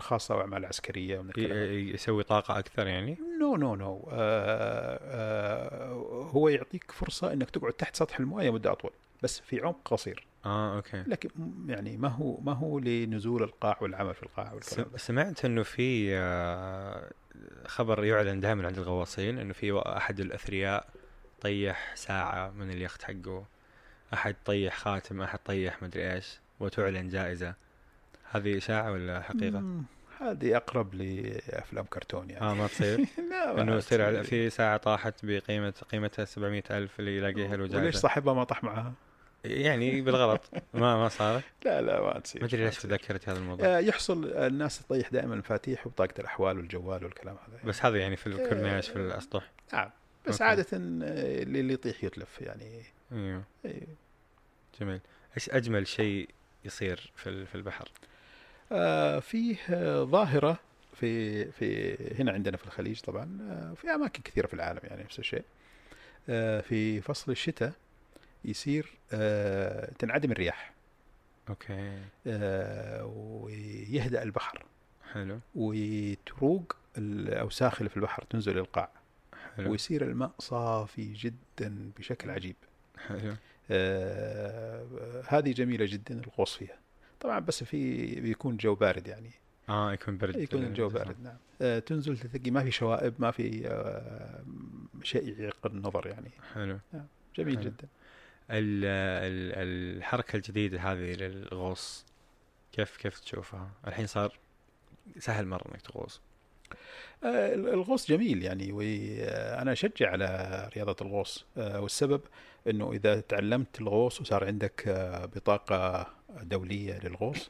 ومن الكلام هذا. ي- ي- يسوي طاقة أكثر يعني؟ no no no. آه، آه، هو يعطيك فرصة أنك تقعد تحت سطح الموية مدة أطول بس في عمق قصير. آه okay. لكن يعني ما هو ما هو لنزول القاع والعمل في القاع والكلام. سمعت إنه في آه، خبر يعلن دائما عند الغواصين إنه في أحد الأثرياء طيح ساعة من اليخت حقه أحد طيح خاتم أحد طيح مدري إيش وتعلن جائزة. هذه إشاعة ولا حقيقة؟ مم، هذه أقرب لأفلام كرتون يعني. آه ما تصير؟ [LAUGHS] لا ما إنه يصير. في ساعة طاحت بقيمه قيمتها 700 ألف اللي يلاقيها له وليش صاحبها ما طاح معها؟ يعني بالغلط. ما ما صارت؟ [LAUGHS] لا لا ما تصير. ما أدري ليش. تذكرت هذا الموضوع. آه، يحصل الناس تطيح دائما المفاتيح وبطاقة الأحوال والجوال والكلام هذا بس هذا يعني في الكورنيش في الأسطح. نعم. بس آه، اللي اللي يطيح يتلف يعني. أيوه. إيه. جميل. إيش أجمل شيء يصير في ال- في البحر؟ آه، فيه آه، ظاهرة في في هنا عندنا في الخليج طبعا آه، في أماكن كثيرة في العالم يعني نفس الشيء. آه، في فصل الشتاء يصير تنعدم الرياح. أوكي. ويهدأ البحر. حلو. وتروق الأوساخ اللي في البحر تنزل للقاع حلو. ويصير الماء صافي جدا بشكل عجيب. حلو. آه، هذه جميلة جدا الغوص فيها. طبعا بس في بيكون جو بارد يعني. آه يكون برد يكون الجو بارد نعم. آه، تنزل تلاقي ما في شوائب ما في آه، شيء يعيق النظر يعني. حلو. جميل حلو. جدا. ال- ال- الحركة الجديدة هذه للغوص كيف كيف تشوفها؟ الحين صار سهل مرة إنك تغوص. آه، الغوص جميل يعني وأنا أشجع على رياضة الغوص. آه، والسبب إنه إذا تعلمت الغوص وصار عندك آه، بطاقة دولية للغوص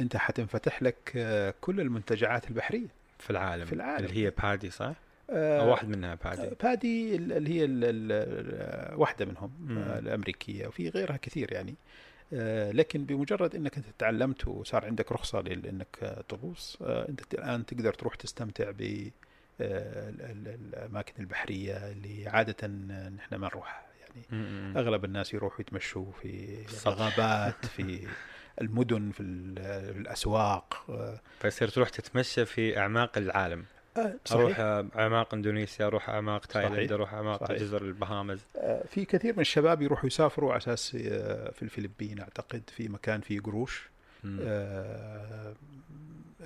أنت حتنفتح لك آه، كل المنتجعات البحرية في العالم في العالم. اللي هي بادي صح؟ آه، واحد منها بادي بادي ال- اللي هي ال- ال- واحدة منهم مم. آه، الأمريكية وفي غيرها كثير يعني آه، لكن بمجرد إنك أنت تعلمت وصار عندك رخصة لل- إنك آه، تغوص آه، أنت الآن تقدر تروح تستمتع ب آه، ال- ال- الأماكن البحرية اللي عادة نحن ما نروحها يعني. أغلب الناس يروحوا يتمشوا في. الغابات في [LAUGHS] المدن في ال- في الأسواق فيصير تروح تتمشى في أعماق العالم آه، أروح صحيح آه، أعماق إندونيسيا أروح أعماق تايلاند. أروح أعماق صحيح. جزر البهامز آه، في كثير من الشباب يروحوا يسافروا على أساس آه، في الفلبين أعتقد في مكان فيه قروش. آه،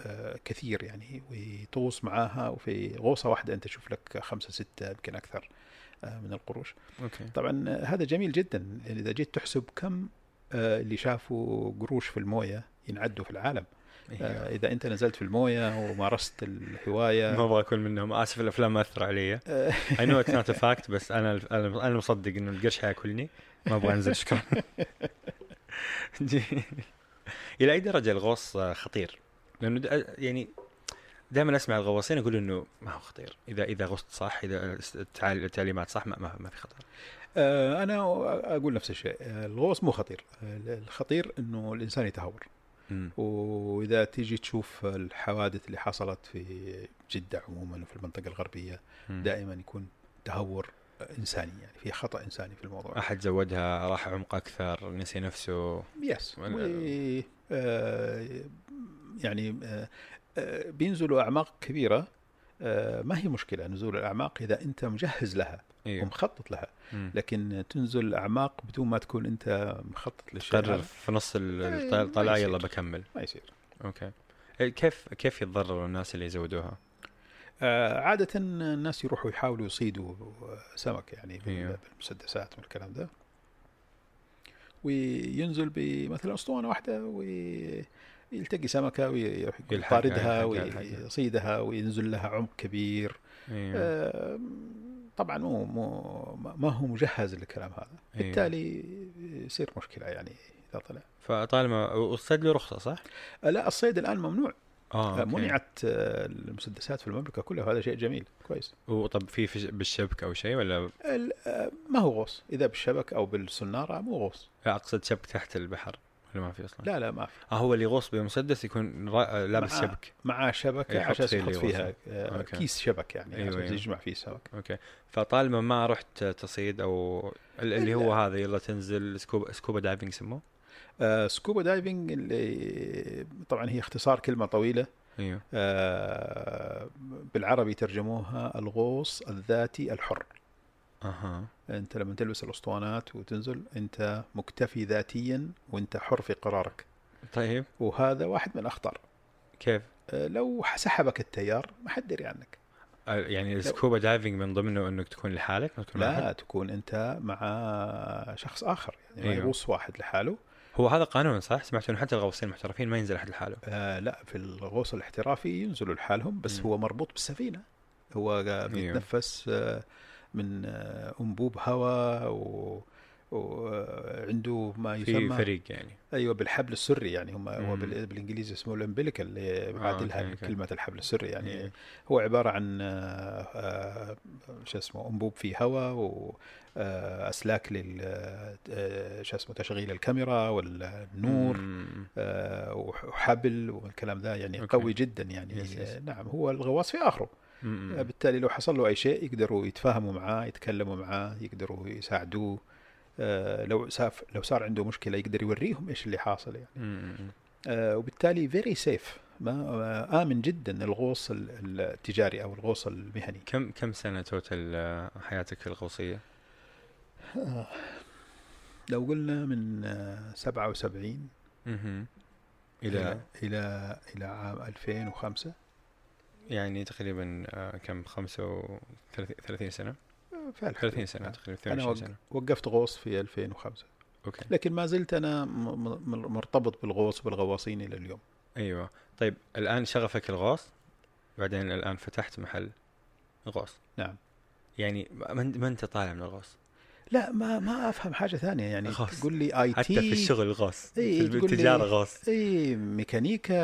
آه، كثير يعني وتغوص معاها وفي غوصة واحدة أنت تشوف لك خمسة ستة يمكن أكثر من القروش. okay. طبعا آه، هذا جميل جدا. إذا جيت تحسب كم آه، اللي شافوا قروش في الموية ينعدوا في العالم. آه، إذا أنت نزلت في الموية ومارست الهوايه ما أبغى أكون منهم. آسف الأفلام اثر علي. آه، I know it's not fact بس أنا أنا مصدق إنه القرش حيأكلني. ما أبغى أنزل شكرا. [LAUGHS] [LAUGHS] إلى أي درجة الغوص آه، خطير؟ لأنه يعني دائما أسمع الغواصين يقولوا إنه ما هو خطير. اذا إذا غصت صح إذا التعليمات صح ما, ما, في خطر. آه، أنا أقول نفس الشيء. آه، الغوص مو خطير. الخطير إنه الإنسان يتهور. وإذا تيجي تشوف الحوادث اللي حصلت في جدة عموما وفي المنطقة الغربية. دائما يكون تهور إنساني يعني في خطأ إنساني في الموضوع. أحد زودها راح عمق أكثر نسي نفسه. yes ولا- و آه، يعني آه، بينزلوا أعماق كبيرة آه، ما هي مشكلة نزول الأعماق إذا أنت مجهز لها أيوه ومخطط لها مم. لكن تنزل أعماق بدون ما تكون أنت مخطط للشيء قرر في نص ال- إيه،. يلا بكمل ما يصير okay إيه، كيف كيف يتضرر الناس اللي يزودوها؟ آه، عادة الناس يروحوا يحاولوا يصيدوا سمك يعني أيوه. بالمسدسات والكلام ده وينزل بمثلا أسطوانة واحدة ويلتقي سمكة ويروح يلحقها، يطاردها يلحقها، يلحقها. ويصيدها وينزل لها عمق كبير. أيوه آه، طبعا مو مو ما هو مجهز للكلام هذا. أيوه. بالتالي يصير مشكلة يعني إذا طلع. فطالما والصيد له رخصه صح؟ آه، لا الصيد الآن ممنوع. آه، أوكي. منعت آه، المسدسات في المملكة كلها وهذا شيء جميل كويس. وطب في بالشبك أو شيء ولا؟ آه، ما هو غوص. إذا بالشبك أو بالسنارة مو غوص. أقصد شبك تحت البحر. ولا ما في أصلا؟ لا لا ما في. آه هو اللي يغوص بمسدس يكون را... لابس شبك. مع شبكة عشان يحط فيها آه،. كيس شبك يعني أيوة، أيوة. يجمع فيه سمك. okay. فطالما ما رحت تصيد أو ال- اللي هو هذا يلا تنزل scuba scuba diving يسموه؟ آه، scuba diving اللي طبعا هي اختصار كلمة طويلة. أيوه. آه، بالعربي ترجموها الغوص الذاتي الحر. أها أنت لما تلبس الأسطوانات وتنزل أنت مكتفي ذاتيا وأنت حر في قرارك طيب وهذا واحد من الاخطار كيف؟ آه، لو سحبك التيار ما حد يدري عنك آه، يعني السكوبا دايفنج من ضمنه أنك تكون لحالك ما تكون لا أحد؟ تكون أنت مع شخص آخر يعني ما أيوه. يغوص واحد لحاله هو هذا قانون صح؟ سمعت إنه حتى الغواصين المحترفين ما ينزل أحد لحاله آه لا في الغوص الاحترافي ينزلوا لحالهم بس مم. هو مربوط بالسفينة هو أيوه. بيتنفس آه، من آه، انبوب هواء و وعنده ما في يسمى فريق يعني أيوه بالحبل السري يعني هم هو مم. بال- بالإنجليزي اسمه ال umbilical اللي بعادلها okay، okay. كلمة الحبل السري يعني إيه. هو عبارة عن آه، آه، شو اسمه انبوب فيه هواء واسلاك لل آه، شو اسمه تشغيل الكاميرا والنور مم. آه، وحبل والكلام ذا يعني okay. قوي جدا يعني yes، yes. آه، نعم هو الغواص في آخره مم. آه، بالتالي لو حصل له أي شيء يقدروا يتفاهموا معاه يتكلموا معاه يقدروا يساعدوه. آه، لو ساف لو صار عنده مشكلة يقدر يوريهم إيش اللي حاصل يعني. آه، وبالتالي very safe ما آه، آمن جدا الغوص ال- التجاري أو الغوص المهني. كم كم سنة total حياتك الغوصية؟ لو قلنا من آه، 77 مهم. إلى؟ إلى إلى إلى عام 2005 يعني تقريبا آه، كم؟ 35 سنة؟ في الحدود. 30 سنه تقريبا أنا 22 وق- سنة. وقفت غوص في 2005 okay. لكن ما زلت م- مرتبط بالغوص وبالغواصين إلى اليوم. أيوه. طيب الآن شغفك الغوص؟ بعدين الآن فتحت محل غوص. نعم. يعني ما أنت طالع من الغوص؟ لا ما ما أفهم حاجة ثانية يعني غوص. تقول لي IT حتى في الشغل غوص إيه، في التجاره غوص اي ميكانيكا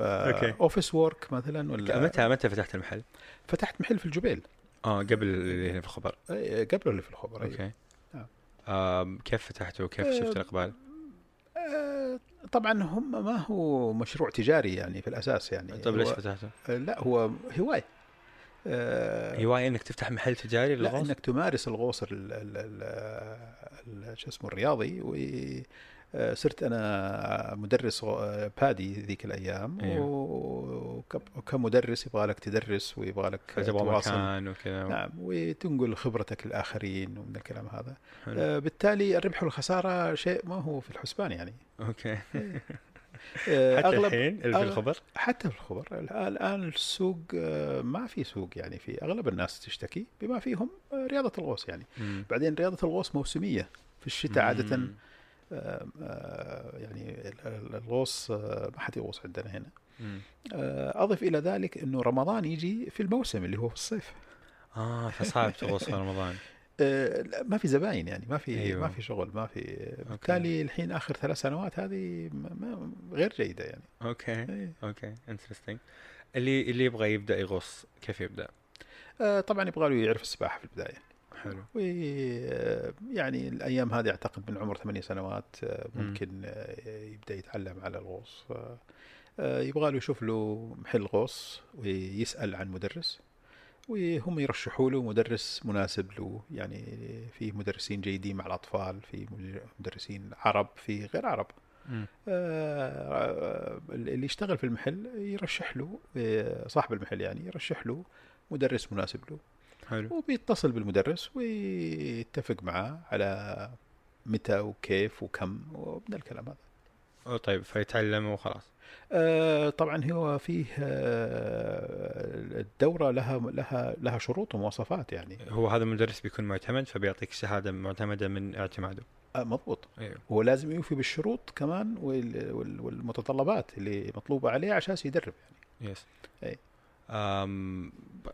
okay. office work مثلا ولا متى متى فتحت المحل؟ فتحت محل في الجبيل آه قبل اللي هنا في الخبر إيه، قبل اللي في الخبر أيوة. okay نعم. آم كيف فتحته وكيف آه، شفت الإقبال؟ آه، طبعا هم ما هو مشروع تجاري يعني في الأساس يعني طيب ليش فتحته؟ آه، لا هو هواية آه، هوايه إنك تفتح محل تجاري لا للغوص؟ إنك تمارس الغوص ال ال ال ال شو اسمه الرياضي. وصرت أنا مدرس غ- بادي ذيك الأيام. أيوه. وك- وكمدرس يبغى لك تدرس ويبغى لك مكان وكذا. نعم وتنقل خبرتك للآخرين ومن الكلام هذا. حلو. آه، بالتالي الربح والخسارة شيء ما هو في الحسبان يعني. okay. آه، [LAUGHS] حتى أغلب الحين في الخبر حتى في الخبر الآن السوق آه، ما في سوق يعني في أغلب الناس تشتكي بما فيهم آه، رياضة الغوص يعني مم. بعدين رياضة الغوص موسمية في الشتاء عادة مم. آه، آه، يعني ال- ال- الغوص آه، ما حد يغوص عندنا هنا مم. آه، أضف إلى ذلك إنه رمضان يجي في الموسم اللي هو في الصيف آه فصعب تغوص في رمضان آه، [LAUGHS] ما في زباين يعني ما في أيوة. ما في شغل ما في بالتالي الحين آخر ثلاث سنوات هذه ما- غير جيدة يعني. okay. إيه. okay. interesting اللي اللي يبغى يبدأ يغوص كيف يبدأ؟ آه، طبعا يبغى له يعرف السباحة في البداية. حلو. ويعني الأيام هذه أعتقد من عمر ثمانية سنوات آه، مم. ممكن آه، يبدأ يتعلم على الغوص. آه، آه، يبغى له يشوف له محل غوص ويسأل عن مدرس. وهم يرشحوا له مدرس مناسب له يعني في مدرسين جيدين مع الأطفال في مدرسين عرب في غير عرب. مم. آه، اللي يشتغل في المحل يرشح له آه، صاحب المحل يعني يرشح له مدرس مناسب له. حلو. وبيتصل بالمدرس ويتفق معاه على متى وكيف وكم ومن الكلام هذا. طيب فيتعلم وخلاص. آه، طبعا هو فيه آه، الدورة لها لها لها شروط ومواصفات يعني. هو هذا المدرس بيكون معتمد فبيعطيك شهادة معتمدة من اعتماده. آه، مضبوط. أيوه هو لازم يوفي بالشروط كمان وال- وال- والمتطلبات اللي مطلوبة عليه عشان يدرب يعني. yes.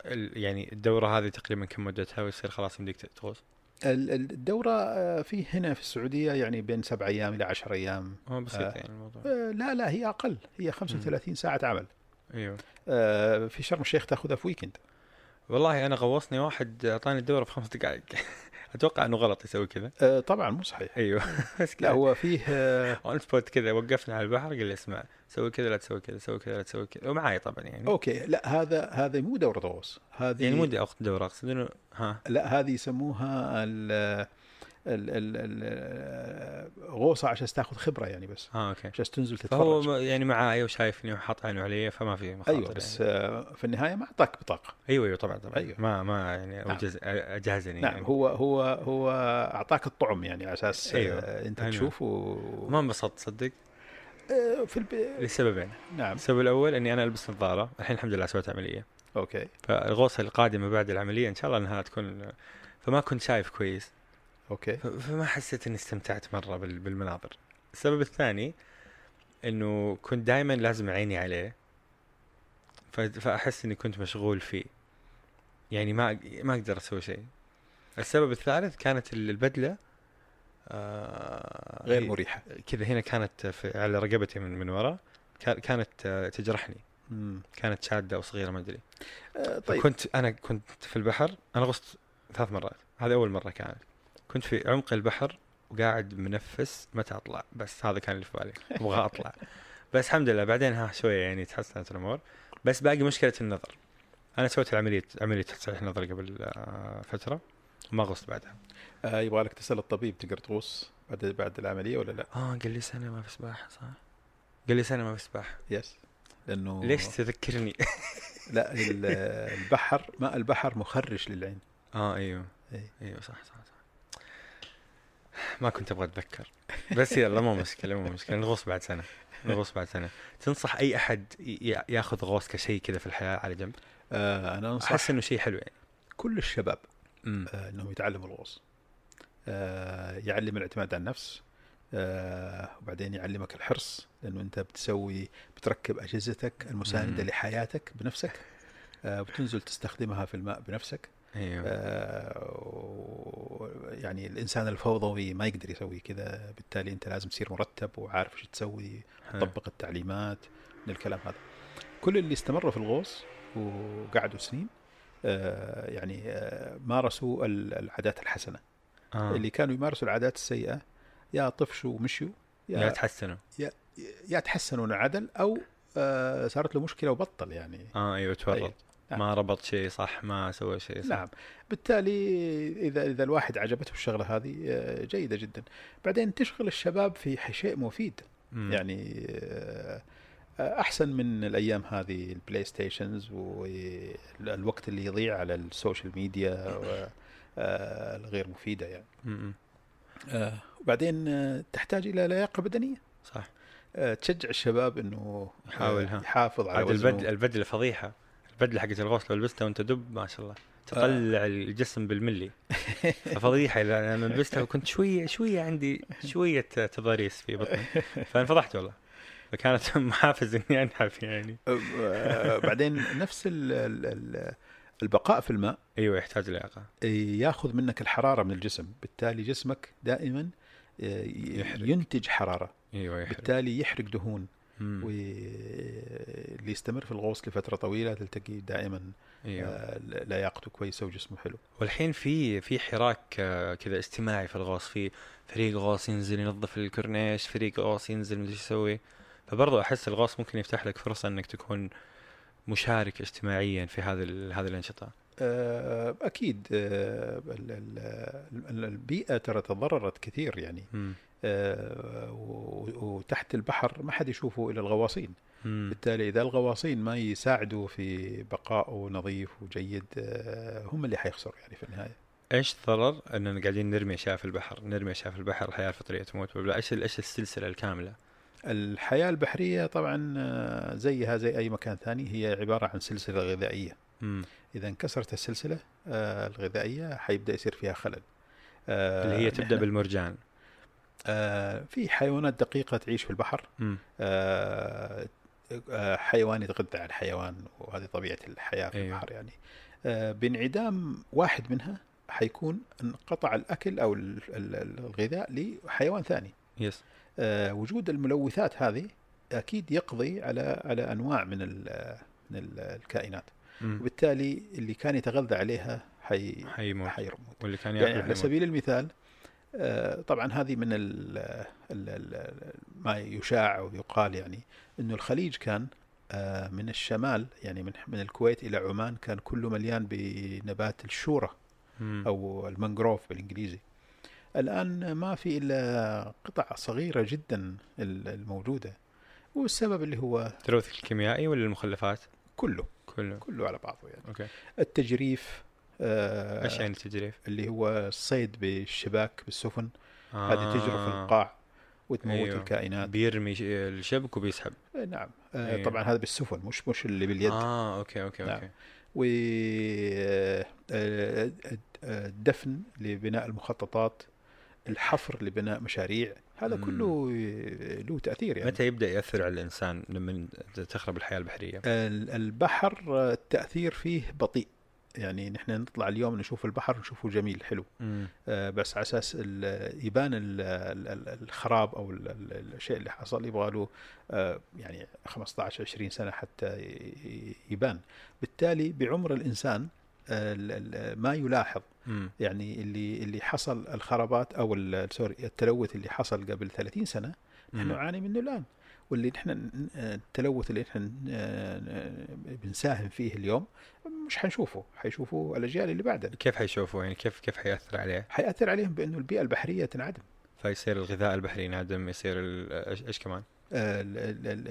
ال- يعني الدورة هذه تقريبا كم مدتها ويصير خلاص يمديك تغوص؟ ال- ال- الدورة آه، فيه هنا في السعودية يعني بين سبع أيام إلى عشر أيام. بسيط آه. يعني الموضوع. آه، لا لا هي أقل. هي 35 ساعة عمل. أيوه. في شرم الشيخ تأخذها في weekend والله أنا غوصني واحد أعطاني الدورة في خمس دقائق. [LAUGHS] أتوقع إنه غلط يسوي كذا. آه، طبعا مو صحيح. أيوه. [LAUGHS] بس لا هو فيه آه، [LAUGHS] on spot كذا وقفنا على البحر قال لي اسمع سوي كذا لا تسوي كذا سوي كذا لا تسوي كذا. ومعاي طبعا يعني. okay. لا هذا هذا مو دورة غوص. هذه يعني مو دورة أقصد إنه ها. لا هذه يسموها ال ال ال ال غوصه عشان تاخذ خبرة يعني بس ها okay عشان تنزل تتفرج م- يعني معاي وشايفني وحاط عينه علي فما في مخاطر أيوه بس يعني. في النهاية ما أعطاك بطاقة أيوه أيوه طبعا طبعا أيوة. ما ما يعني نعم. اجهزني نعم يعني. هو هو هو أعطاك الطعم يعني على أساس أيوة. آه، أنت أيوة. تشوف و... ما انبسطت تصدق آه، في الب... لسببين نعم السبب الأول إني أنا ألبس نظارة الحين الحمد لله سويت عملية okay فالغوصة القادمة بعد العملية إن شاء الله إنها تكون فما كنت شايف كويس okay. فما حسيت إني استمتعت مرة بال- بالمناظر. السبب الثاني إنه كنت دائما لازم عيني عليه فأحس إني كنت مشغول فيه. يعني ما ما أقدر أسوي شيء. السبب الثالث كانت ال- البدلة آه غير مريحة. كذا هنا كانت في على رقبتي من من ورا كا- كانت آه، تجرحني. مم. كانت شادة أو صغيرة ما أدري. آه، طيب. كنت أنا كنت في البحر أنا غصت ثلاث مرات. هذه أول مرة كانت. كنت في عمق البحر وقاعد منفس متى اطلع بس هذا كان اللي في بالي. أبغى أطلع. بس الحمد لله. بعدين ها شوية يعني تحسنت الأمور. بس باقي مشكلة النظر. أنا سويت العملية عملية تصحيح نظر قبل آه، فترة. وما غصت بعدها. آه، يبغى لك تسأل الطبيب تقدر تغوص بعد بعد العملية ولا لا؟ آه قال لي سنة ما في سباحه صح؟ قال لي سنة ما في سباحه يس لأنه ليش تذكرني؟ [LAUGHS] لا ال- البحر ماء البحر مخرش للعين. آه أيوه. إيه. أيوه صح صح صح. ما كنت أبغى أتذكر. بس يلا مو مشكلة مو مشكلة. نغوص بعد سنة. نغوص بعد سنة. تنصح أي أحد ياخذ غوص كشيء كذا في الحياة على جنب؟ آه أنا أنصح أحس إنه شيء حلو يعني. كل الشباب آه إنهم يتعلموا الغوص. آه يعلم الاعتماد على النفس. آه وبعدين يعلمك الحرص لأنه أنت بتسوي بتركب أجهزتك المساندة مم. لحياتك بنفسك. آه بتنزل تستخدمها في الماء بنفسك. أيوه. آه يعني الإنسان الفوضوي ما يقدر يسوي كذا بالتالي أنت لازم تصير مرتب وعارف إيش تسوي حلو. طبق التعليمات من الكلام هذا كل اللي استمروا في الغوص وقعدوا سنين آه، يعني آه، مارسوا ال- العادات الحسنة آه. اللي كانوا يمارسوا العادات السيئة يا طفشوا ومشوا يا يا, تحسنوا يا تحسنوا انعدل أو آه، صارت له مشكلة وبطل يعني آه أيوه تورط أيوة. نعم. ما ربط شيء صح ما سوى شيء صح. نعم. بالتالي إذا إذا الواحد عجبته الشغلة هذه آه، جيدة جدا. بعدين تشغل الشباب في شيء مفيد. مم. يعني آه، أحسن من الأيام هذه ال PlayStations والوقت اللي يضيع على ال social media آه، الغير مفيدة يعني. آه، وبعدين آه، تحتاج إلى لياقة بدنية. صح. آه، تشجع الشباب إنه يحاول، آه،. يحافظ على البدن البدله فضيحة. البدله حقت الغوص لو لبستها وانت دب ما شاء الله. تقلع الجسم بالملي. فضيحه لما لبستها وكنت شوية شوية عندي شوية تضاريس في بطني. [LAUGHS] فانفضحت والله. فكانت [LAUGHS] محافز إني أنحف يعني. آه، بعدين نفس ال ال ال البقاء في الماء. أيوه يحتاج لياقة. ياخذ منك الحرارة من الجسم. بالتالي جسمك دائما آه، يحرق. ينتج حرارة. أيوه يحرق. بالتالي يحرق دهون. واللي يستمر في الغوص لفترة طويلة تلتقي دائما أيوه. آه، لياقته كويسه وجسمه حلو. والحين في في حراك آه، كذا اجتماعي في الغوص في فريق غوص ينزل ينظف الكورنيش فريق غوص ينزل مدري يسوي. فبرضه أحس الغوص ممكن يفتح لك فرصة إنك تكون مشارك اجتماعيا في هذه هذه الأنشطة. آه، أكيد ال- ال- ال- البيئة ترى تضررت كثير يعني. مم. آه، وتحت البحر ما حد يشوفه إلا الغواصين. مم. بالتالي إذا الغواصين ما يساعدوا في بقائه نظيف وجيد آه، هم اللي حيخسروا يعني في النهاية. إيش الضرر؟ إننا قاعدين نرمي أشياء في البحر نرمي أشياء في البحر الحياة الفطرية تموت. ولا إيش إيش السلسلة الكاملة؟ الحياة البحرية طبعا آه، زيها زي أي مكان ثاني هي عبارة عن سلسلة غذائية. مم. إذا انكسرت السلسلة الغذائية حيبدأ يصير فيها خلل. اللي هي تبدأ بالمرجان. آه، في حيوانات دقيقة تعيش في البحر. آه، آه، حيوان يتغذى على الحيوان وهذه طبيعة الحياة في أيوه. البحر يعني آه، بانعدام واحد منها حيكون انقطع الأكل أو ال- ال- الغذاء لحيوان ثاني يس آه، وجود الملوثات هذه أكيد يقضي على على أنواع من من ال- الكائنات مم. وبالتالي اللي كان يتغذى عليها حي حيموت حيرمط واللي كان يعني على. سبيل المثال طبعا هذه من ال ال ال ما يشاع ويقال يعني إنه الخليج كان آه، من الشمال يعني من من الكويت إلى عمان كان كله مليان بنبات الشوره مم. أو المانجروف بالإنجليزي. الآن ما في إلا قطع صغيرة جدا ال- الموجودة. والسبب اللي هو التلوث الكيميائي ولا المخلفات؟ كله كله. كله على بعضه يعني. okay. التجريف آه، إيش يعني التجريف اللي هو الصيد بالشباك بالسفن هذه تجري في آه. القاع وتموت أيوه. الكائنات بيرمي الشبك وبيسحب آه، نعم آه، أيوه. طبعا هذا بالسفن مش مش اللي باليد آه okay okay نعم. okay والدفن لبناء المخططات الحفر لبناء مشاريع هذا. كله آه، له تأثير يعني متى يبدأ يأثر على الإنسان لما تخرب الحياة البحرية؟ ال- البحر آه، التاثير فيه بطيء يعني نحن نطلع اليوم نشوف البحر نشوفه جميل حلو. آه، بس على أساس يبان ال- ال- ال- الخراب أو ال- ال- الشيء اللي حصل يبغى له آه، يعني 15 20 سنة حتى يبان بالتالي بعمر الإنسان آه، ما يلاحظ مم. يعني اللي اللي حصل الخرابات أو سوري التلوث اللي حصل قبل 30 سنة نحن. نعاني منه الآن واللي نحن التلوث اللي نحن آه، بنساهم فيه اليوم مش حنشوفه. حيشوفه الأجيال اللي بعدنا. كيف حيشوفوا؟ يعني كيف كيف حيأثر عليه؟ حيأثر عليهم بأنه البيئة البحرية تنعدم. فيصير الغذاء البحري ينعدم يصير إيش كمان؟ آه،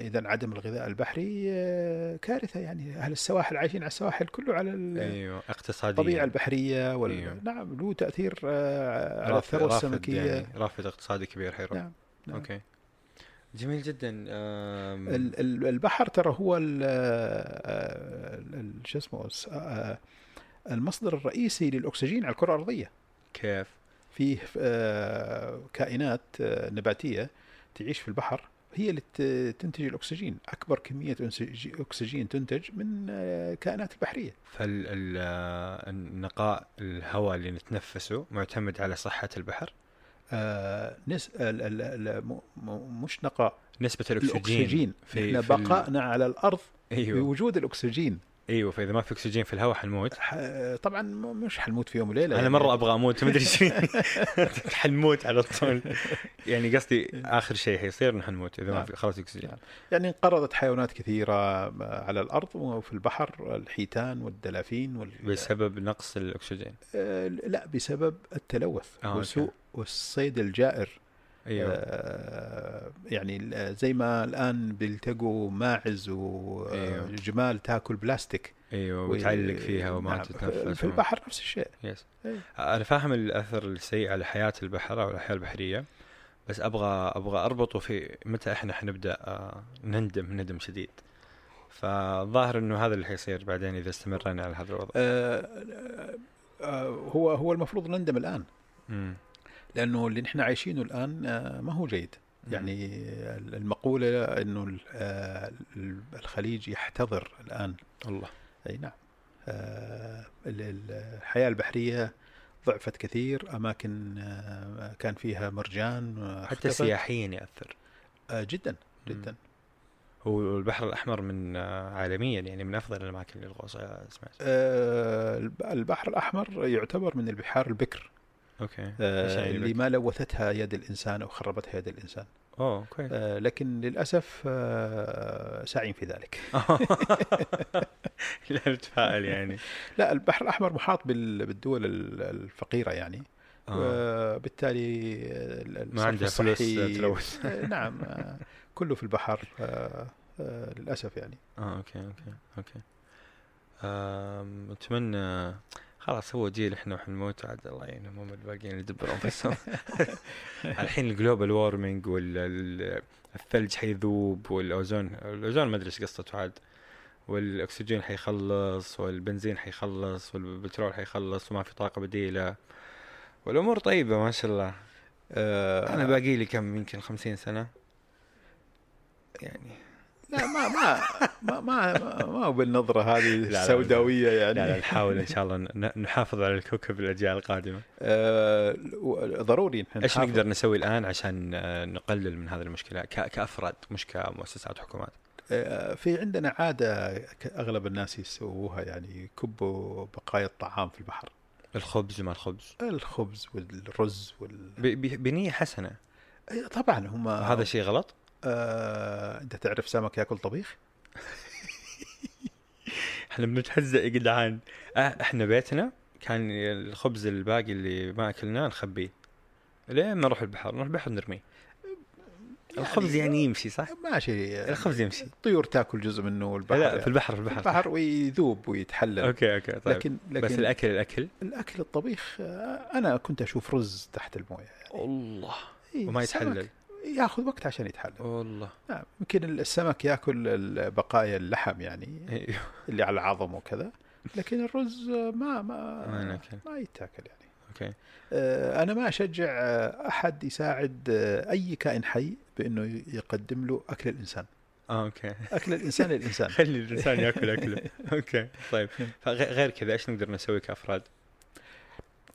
إذا انعدم الغذاء البحري آه، كارثة يعني. أهل السواحل عايشين على السواحل كله على أيوه اقتصاديا. الطبيعة البحرية وال... أيوه. نعم له تأثير آه، على الثروة السمكية. يعني رافد اقتصادي كبير حيروح. نعم نعم. أوكي. جميل جدا البحر ترى هو آه، شو اسمه الس- آه، المصدر الرئيسي للأكسجين على الكرة الأرضية. كيف؟ فيه آه، كائنات آه، نباتية تعيش في البحر هي اللي تنتج الأكسجين. أكبر كمية أكسجين تنتج من آه، الكائنات البحرية. فالنقاء الهواء اللي نتنفسه معتمد على صحة البحر؟ آه، نس ال- ال- ال- م- م- مش نقاء نسبة الأكسجين الأكسجين. في, في ال- بقائنا على الأرض أيوه. بوجود الأكسجين. إيوه فإذا ما في أكسجين في الهواء حنموت طبعا مش حنموت في يوم وليلة أنا يعني. مرة أبغى أموت ما أدري. [LAUGHS] [LAUGHS] حنموت على طول يعني قصدي آخر شيء حيصير إنه حنموت إذا ما نعم. في خلاص أكسجين نعم. يعني انقرضت حيوانات كثيرة على الأرض وفي البحر الحيتان والدلافين وال... بسبب نقص الأكسجين آه، لا بسبب التلوث آه،. وسوء والصيد الجائر أيوه. آه، يعني زي ما الآن بيلتقوا ماعز. وجمال تاكل بلاستيك. أيوه وتعلق فيها وما نعم، تتنفس في البحر نفس الشيء. يس أيوه. أنا فاهم الأثر السيء على حياة البحر أو الحياة البحرية بس أبغى أبغى أربطه في متى إحنا حنبدأ آه، نندم ندم شديد. فالظاهر إنه هذا اللي حيصير بعدين إذا استمرنا على هذا الوضع. آه آه هو هو المفروض نندم الآن. مم. لأنه اللي نحن عايشينه الآن آه ما هو جيد. يعني المقولة إنه آه، الخليج يحتضر الآن. الله. أي نعم. آه، ال- ال- الحياة البحرية ضعفت كثير أماكن آه، كان فيها مرجان آه، حتى. سياحيا يأثر. آه، جدا جدا. هو البحر الأحمر من آه، عالميا يعني من أفضل الأماكن للغوص آه، سمعت آه، الب- البحر الأحمر يعتبر من البحار البكر. أوكي آه، اللي؟ ما لوثتها يد الإنسان أو خربتها يد الإنسان. أوه كويس. آه، لكن للأسف آه، ساعين في ذلك. [LAUGHS] لا نتفائل يعني. لا البحر الأحمر محاط بال- بالدول ال- الفقيرة يعني. آه. وبالتالي ما الصرف عنده فلوس تلوث. [LAUGHS] آه، نعم آه، كله في البحر آه، آه، للأسف يعني. آه okay okay okay. أتمنى خلاص هو جيل إحنا وحنموت عاد الله يعينهم هم الباقيين اللي يدبروا انفسهم [LAUGHS] الحين ال global warming والثلج حيذوب والأوزون الأوزون ما أدري إيش قصته عاد. والأكسجين حيخلص والبنزين حيخلص والبترول حيخلص وما في طاقة بديلة. والأمور طيبة ما شاء الله. آه، أنا باقي لي كم؟ يمكن خمسين سنة. يعني لا ما ما ما ما, ما هو بالنظرة هذه. السوداوية يعني. لا لا نحاول إن شاء الله نحافظ على الكوكب الأجيال القادمة. آه، ضروري نحن إيش. نقدر نسوي الآن عشان آه، نقلل من هذه المشكلة؟ كأفراد مش كمؤسسات حكومات آه، في عندنا عادة ك- أغلب الناس يسووها يعني يكبوا بقايا الطعام في البحر. الخبز وما الخبز. الخبز والرز وال ب- ب- بنية حسنة. أي طبعا هم هذا شيء غلط؟ آه، انت تعرف سمك ياكل طبيخ؟ [LAUGHS] إحنا بنتهزأ يا جدعان. آه، إحنا بيتنا كان الخبز الباقي اللي ما أكلناه نخبيه. لين ما نروح البحر؟ نروح البحر نرميه. الخبز يعني يمشي صح؟ ماشي. الخبز يمشي. الطيور تاكل جزء منه والبحر لا في البحر في البحر, البحر ويذوب ويتحلل. okay okay طيب. لكن لكن بس الأكل الأكل؟ الأكل الطبيخ آه، أنا كنت أشوف رز تحت الموية الله. إيه، وما يتحلل. ياخذ وقت عشان يتحلل. والله. نعم يمكن السمك ياكل بقايا اللحم يعني أيوه. اللي على العظم وكذا لكن الرز ما ما ما. ما يتاكل يعني. okay. آه، أنا ما أشجع أحد يساعد آه، أي كائن حي بأنه يقدم له أكل الإنسان. آه okay. أكل الإنسان للإنسان. [LAUGHS] خلي الإنسان ياكل أكله. [LAUGHS] okay. طيب. فغ- غير كذا إيش نقدر نسوي كأفراد؟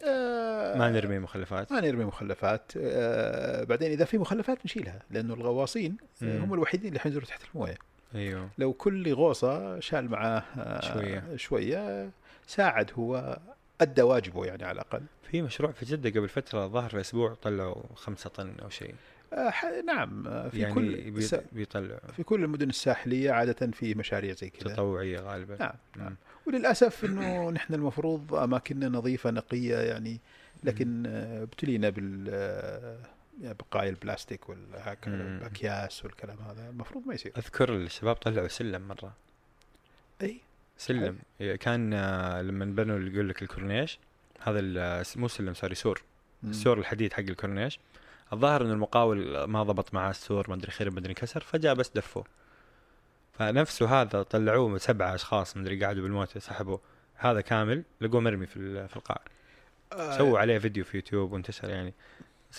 آه، ما نرمي مخلفات. ما نرمي مخلفات. آه، بعدين إذا في مخلفات نشيلها لأنه الغواصين مم. هم الوحيدين اللي حينزلوا تحت الموية. أيوه. لو كل غوصة شال معاه آه، شوية. شوية ساعد هو أدى واجبه يعني على الأقل. في مشروع في جدة قبل فترة ظهر في أسبوع طلعوا خمسة طن أو شيء. نعم آه، في يعني كل بي- س- بيطلعوا في كل المدن الساحلية عادة في مشاريع زي كذا. تطوعية غالبا. نعم مم. نعم. وللأسف إنه [CLEARS THROAT] نحن المفروض أماكننا نظيفة نقية يعني لكن آه، ابتلينا بال آه، بقايا البلاستيك. والأكياس والكلام هذا. المفروض ما يصير. أذكر الشباب طلعوا سلم مرة. أي؟ سلم. كان آه، لما بنوا يقول لك الكورنيش هذا مو سلم سوري سور. السور الحديد حق الكورنيش. الظاهر إن المقاول ما ضبط معاه السور ما أدري خرب ما أدري انكسر فجاء بس دفوه. فنفسه هذا طلعوه سبعة أشخاص ما أدري قعدوا بالموت سحبوا هذا كامل لقوه مرمي في في القاع. آه، سووا عليه فيديو في يوتيوب وانتشر يعني.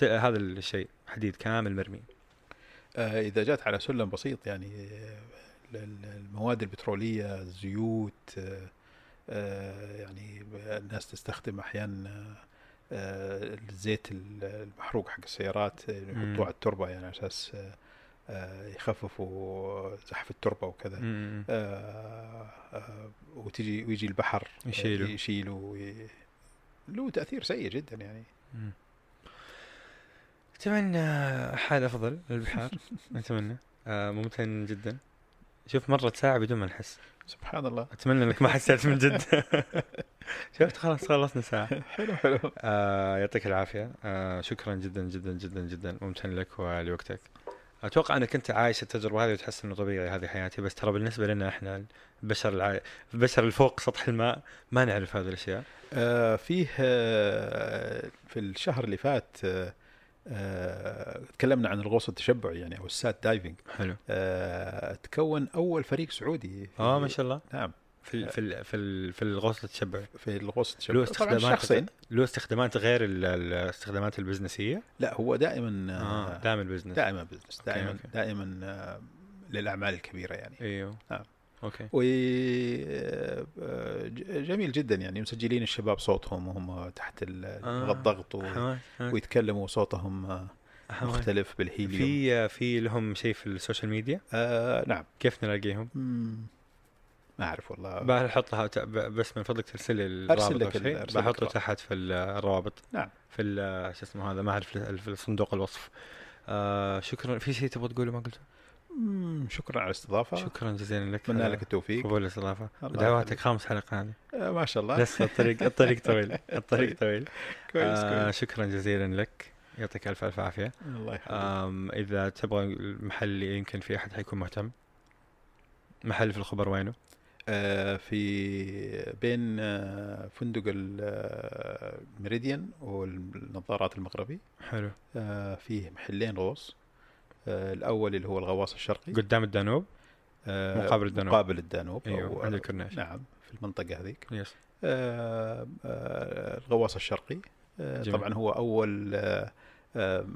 هذا الشيء حديد كامل مرمي. آه، إذا جات على سلم بسيط يعني آه، ال- ال- المواد البترولية الزيوت آه، آه، يعني الناس تستخدم أحيانا الزيت ال- المحروق حق السيارات آه،. يحطوه على التربة يعني على أساس آه، آه، يخففوا زحف التربة وكذا. آه، آه، وتجي ويجي البحر آه، يشيله. يشيله له تأثير سيء جدا يعني. أتمنى حال أفضل للبحار [LAUGHS] أتمنى آه ممتن جدا شوف مرت ساعة بدون ما نحس. سبحان الله. أتمنى إنك ما حسيت من جد. [LAUGHS] شفت خلاص خلصنا ساعة. حلو حلو. آه يعطيك العافية. آه شكرا جدا جدا جدا جدا. ممتن لك ولوقتك. أتوقع أنك أنت عايش التجربة هذه وتحس إنه طبيعي هذه حياتي بس ترى بالنسبة لنا إحنا البشر الع... البشر اللي فوق سطح الماء ما نعرف هذه الأشياء. آه، فيه آه، في الشهر اللي فات آه، آه، تكلمنا عن الغوص التشبعي يعني أو ال sat diving حلو. آه، تكون أول فريق سعودي آه ما شاء الله. نعم. في في في في الغوص التشبعي. في الغوص له التشبعي طبعا استخدامات شخصين له استخدامات غير ال- ال- الاستخدامات البزنسية؟ لا هو دائما آه آه دائما ال business دائما business دائما okay. دائما آه، للأعمال الكبيرة يعني. أيوه. نعم. okay وجميل جدا يعني مسجلين الشباب صوتهم وهم تحت آه. الضغط حماس. ويتكلموا صوتهم آه،. مختلف بالهيليوم في في لهم شيء في ال social media آه نعم كيف نلاقيهم؟ ما أعرف والله بحطها بس من فضلك ترسل لي الرابط أرسل لك بحطه. تحت في ال- الروابط نعم. في شو اسمه هذا ما أعرف في صندوق الوصف آه شكرا في شيء تبغى تقوله ما قلته شكرا على الاستضافة. شكرا جزيلا لك. اتمنى لك التوفيق. قبول الاستضافة. يخليك. خامس حلقة هذه. آه ما شاء الله. لسه الطريق الطريق طويل. [LAUGHS] الطريق طيب. طويل. كويس آه كويس شكرا جزيلا لك. يعطيك ألف ألف عافية. الله آم إذا تبغى المحل يمكن في أحد حيكون مهتم. محل في الخبر وينه؟ آه في بين آه فندق ال- آه، الميريديان والنظارات المغربي. حلو. آه فيه محلين غوص الأول اللي هو الغواص الشرقي. قدام الدانوب آه مقابل الدانوب. مقابل الدانوب أيوه عند الكورنيش. نعم في المنطقة هذيك. yes. آه آه الغواص الشرقي. آه جميل. طبعا هو أول آه آه،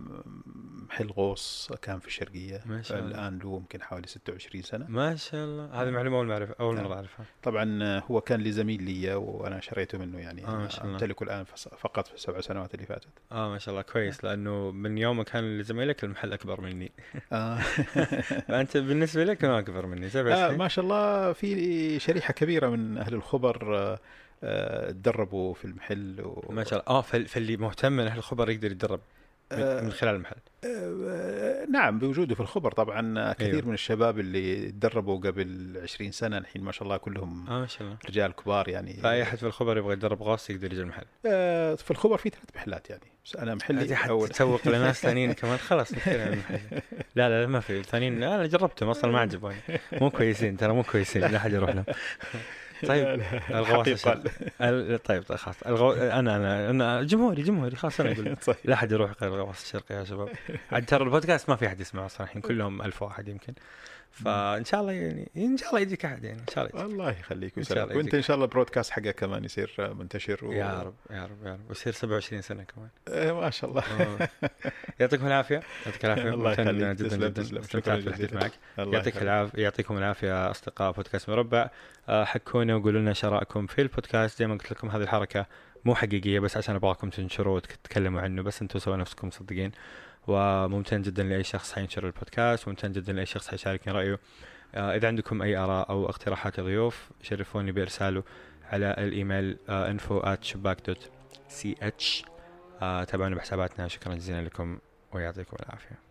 محل غوص كان في الشرقيه ما شاء الله. الآن له يمكن حوالي 26 سنة. ما شاء الله. هذه معلومة أول معرفه أول نعم. مره أعرفها. طبعا آه، هو كان لزميل لي وأنا شريته منه يعني. آه، ما شاء الله. أمتلكه الآن فقط في السبع سنوات اللي فاتت. آه ما شاء الله. كويس. لأنه من يوم كان لزميلك المحل أكبر مني. آه. [LAUGHS] فأنت بالنسبة لك ما أكبر مني سبع آه ما شاء الله. في شريحة كبيرة من أهل الخبر آه، آه، تدربوا في المحل و... ما شاء الله. آه فال- فاللي مهتم من أهل الخبر يقدر يتدرب. من- آه، من خلال المحل. آه، نعم بوجوده في الخبر طبعا. آه، كثير أيوه. من الشباب اللي تدربوا قبل 20 سنة الحين ما شاء الله كلهم آه ما شاء الله. رجال كبار يعني. فأي أحد في الخبر يبغى يتدرب غوص يقدر يجي المحل؟ آه، في الخبر في ثلاث محلات يعني. بس أنا محلي أول. تسوق لناس ثانيين [LAUGHS] كمان. خلاص لا لا لا ما في. الثانيين لا أنا جربتهم أصلا ما عجبوني. مو كويسين ترى مو كويسين لا أحد يروح لهم. [LAUGHS] طيب الغواص حقيقة. الشرقي. ال- طيب طيب خلاص الغو... أنا أنا أنا جمهوري جمهوري خلاص أنا أقول [LAUGHS] صحيح. لا أحد يروح غير الغواص الشرقي يا شباب عاد ترى البودكاست ما في أحد يسمعه أصلا الحين [LAUGHS] كلهم ألف واحد يمكن فإن شاء الله يعني إن شاء الله يجيك أحد يعني إن شاء الله يجيك. الله يخليك إن شاء الله ويسلمك وانت. إن شاء الله البرودكاست حقك كمان يصير منتشر و... يا رب يا رب يا رب ويصير 27 سنة كمان آه، ما شاء الله آه. يعطيكم العافية يعطيك العافية [LAUGHS] الله يخليك. جدا جدا تسلم. شكراً بالحديث. معك يعطيك. العافية يعطيكم العافية أصدقاء بودكاست مربع آه، حكونا وقولوا لنا شرائكم في البودكاست زي ما قلت لكم هذه الحركة مو حقيقية بس عشان أبغاكم تنشروه وتتكلموا عنه بس أنتم سووا نفسكم مصدقين وممتن جدا لأي شخص حينشر البودكاست وممتن جدا لأي شخص حيشاركني رأيه. آه، إذا عندكم أي آراء أو اقتراحات لضيوف شرفوني بإرساله على ال email info at CH تابعونا بحساباتنا. شكرا جزيلا لكم ويعطيكم العافية.